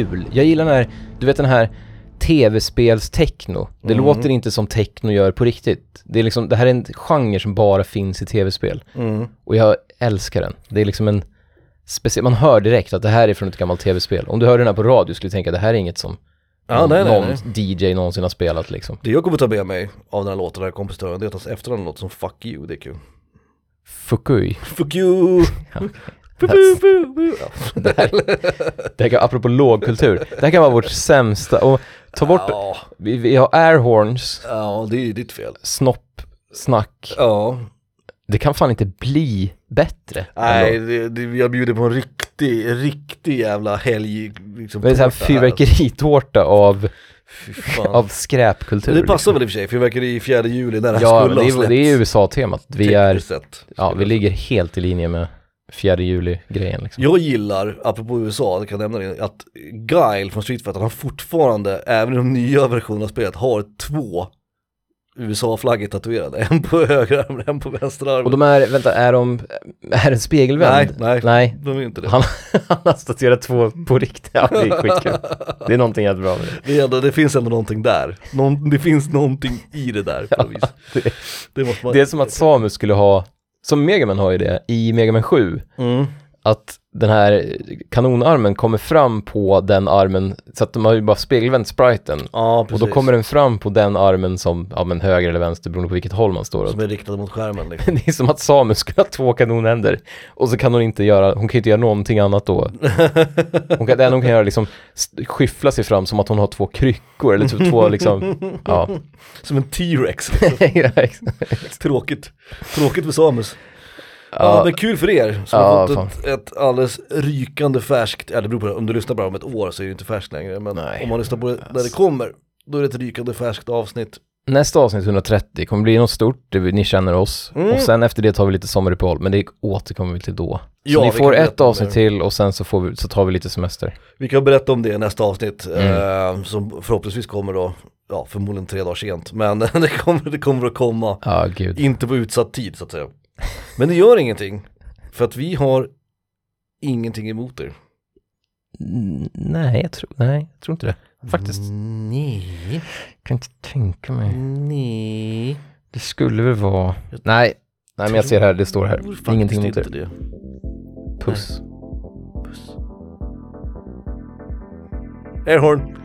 Kul. Jag gillar den här, du vet den här tv-spels-techno. Det Mm. låter inte som techno gör på riktigt. Det är liksom, det här är en genre som bara finns i tv-spel. Mm. Och jag älskar den. Det är liksom en speciell, man hör direkt att det här är från ett gammalt tv-spel. Om du hör den här på radio skulle du tänka att det här är inget som Ja, nej, nej, någon nej. DJ någonsin har spelat liksom. Det jag kommer ta med mig av den här låten, den här kompositören, det är att hans efternamn låter som 'fuck you', det är kul. Fukui. Fuck you! Bu, bu, That's- bu, bu. Ja. Det här, det här kan, apropå lågkultur, det här kan vara vårt sämsta, och ta bort, Ja, vi, vi har airhorns, ja, det är ju ditt fel. snopp, snack, Ja, det kan fan inte bli bättre. nej, det, det, jag bjuder på en riktig, riktig jävla helg liksom, Det är så här tårta fyrverkeritårta av, av skräpkultur. det passar väl i och för sig, fyrverkeri i 4 juli när det här Ja, skulle det ha är, släppts. det är USA-temat. Vi är, tekniskt sett. ja, vi ligger helt i linje med 4 juli-grejen liksom. Jag gillar, apropå USA, det kan jag nämna det, att Guile från Street Fighter, han fortfarande, även i de nya versionerna av spelet, har två USA-flaggor tatuerade. En på höger arm, en på vänster arm. Och de är, vänta, är de, är den spegelvänd? nej, nej, Nej. de är inte det. Han, han har statuerat två på riktigt, ja det är skitkul. Det är någonting jättebra med det. Det, ändå, det finns ändå någonting där. Någon, det finns någonting i det där på vis. Det, Det måste man... det är som att Samus skulle ha, som Megaman har ju det, i Megaman 7, Mm att den här kanonarmen kommer fram på den armen, så att de har ju bara spegelvänt spriten. Ja, Och då kommer den fram på den armen som, ja men höger eller vänster beroende på vilket håll man står åt. Som är riktad mot skärmen liksom. Det är som att Samus skulle ha två kanonhänder och så kan hon inte göra, hon kan inte göra någonting annat då. Hon kan, det enda hon kan göra är liksom skyffla sig fram som att hon har två kryckor eller typ två liksom, ja. Som en T-Rex. Tråkigt. Tråkigt för Samus. Ja, men kul för er som har fått ett, ett alldeles rykande färskt, ja det beror på, om du lyssnar bara om ett år så är det inte färskt längre, men Nej. om man lyssnar på det när det kommer, då är det ett rykande färskt avsnitt. nästa avsnitt 130 kommer bli något stort, ni känner oss. Mm. Och sen efter det tar vi lite sommaruppehåll, men det återkommer vi till då. Så Ja, ni får ett avsnitt till och sen så, får vi, så tar vi lite semester. Vi kan berätta om det i nästa avsnitt, Mm. eh, som förhoppningsvis kommer då, ja förmodligen tre dagar sent, men det kommer, det kommer att komma, gud. inte på utsatt tid så att säga. Men det gör ingenting, för att vi har ingenting emot er. Mm, Nej, jag tror, nej, jag tror inte det. Faktiskt. Nej, kan inte tänka mig. nej. Det skulle väl vara... Nej, nej men jag ser här, det står här. Ingenting emot inte det. Puss. Puss. Airhorn.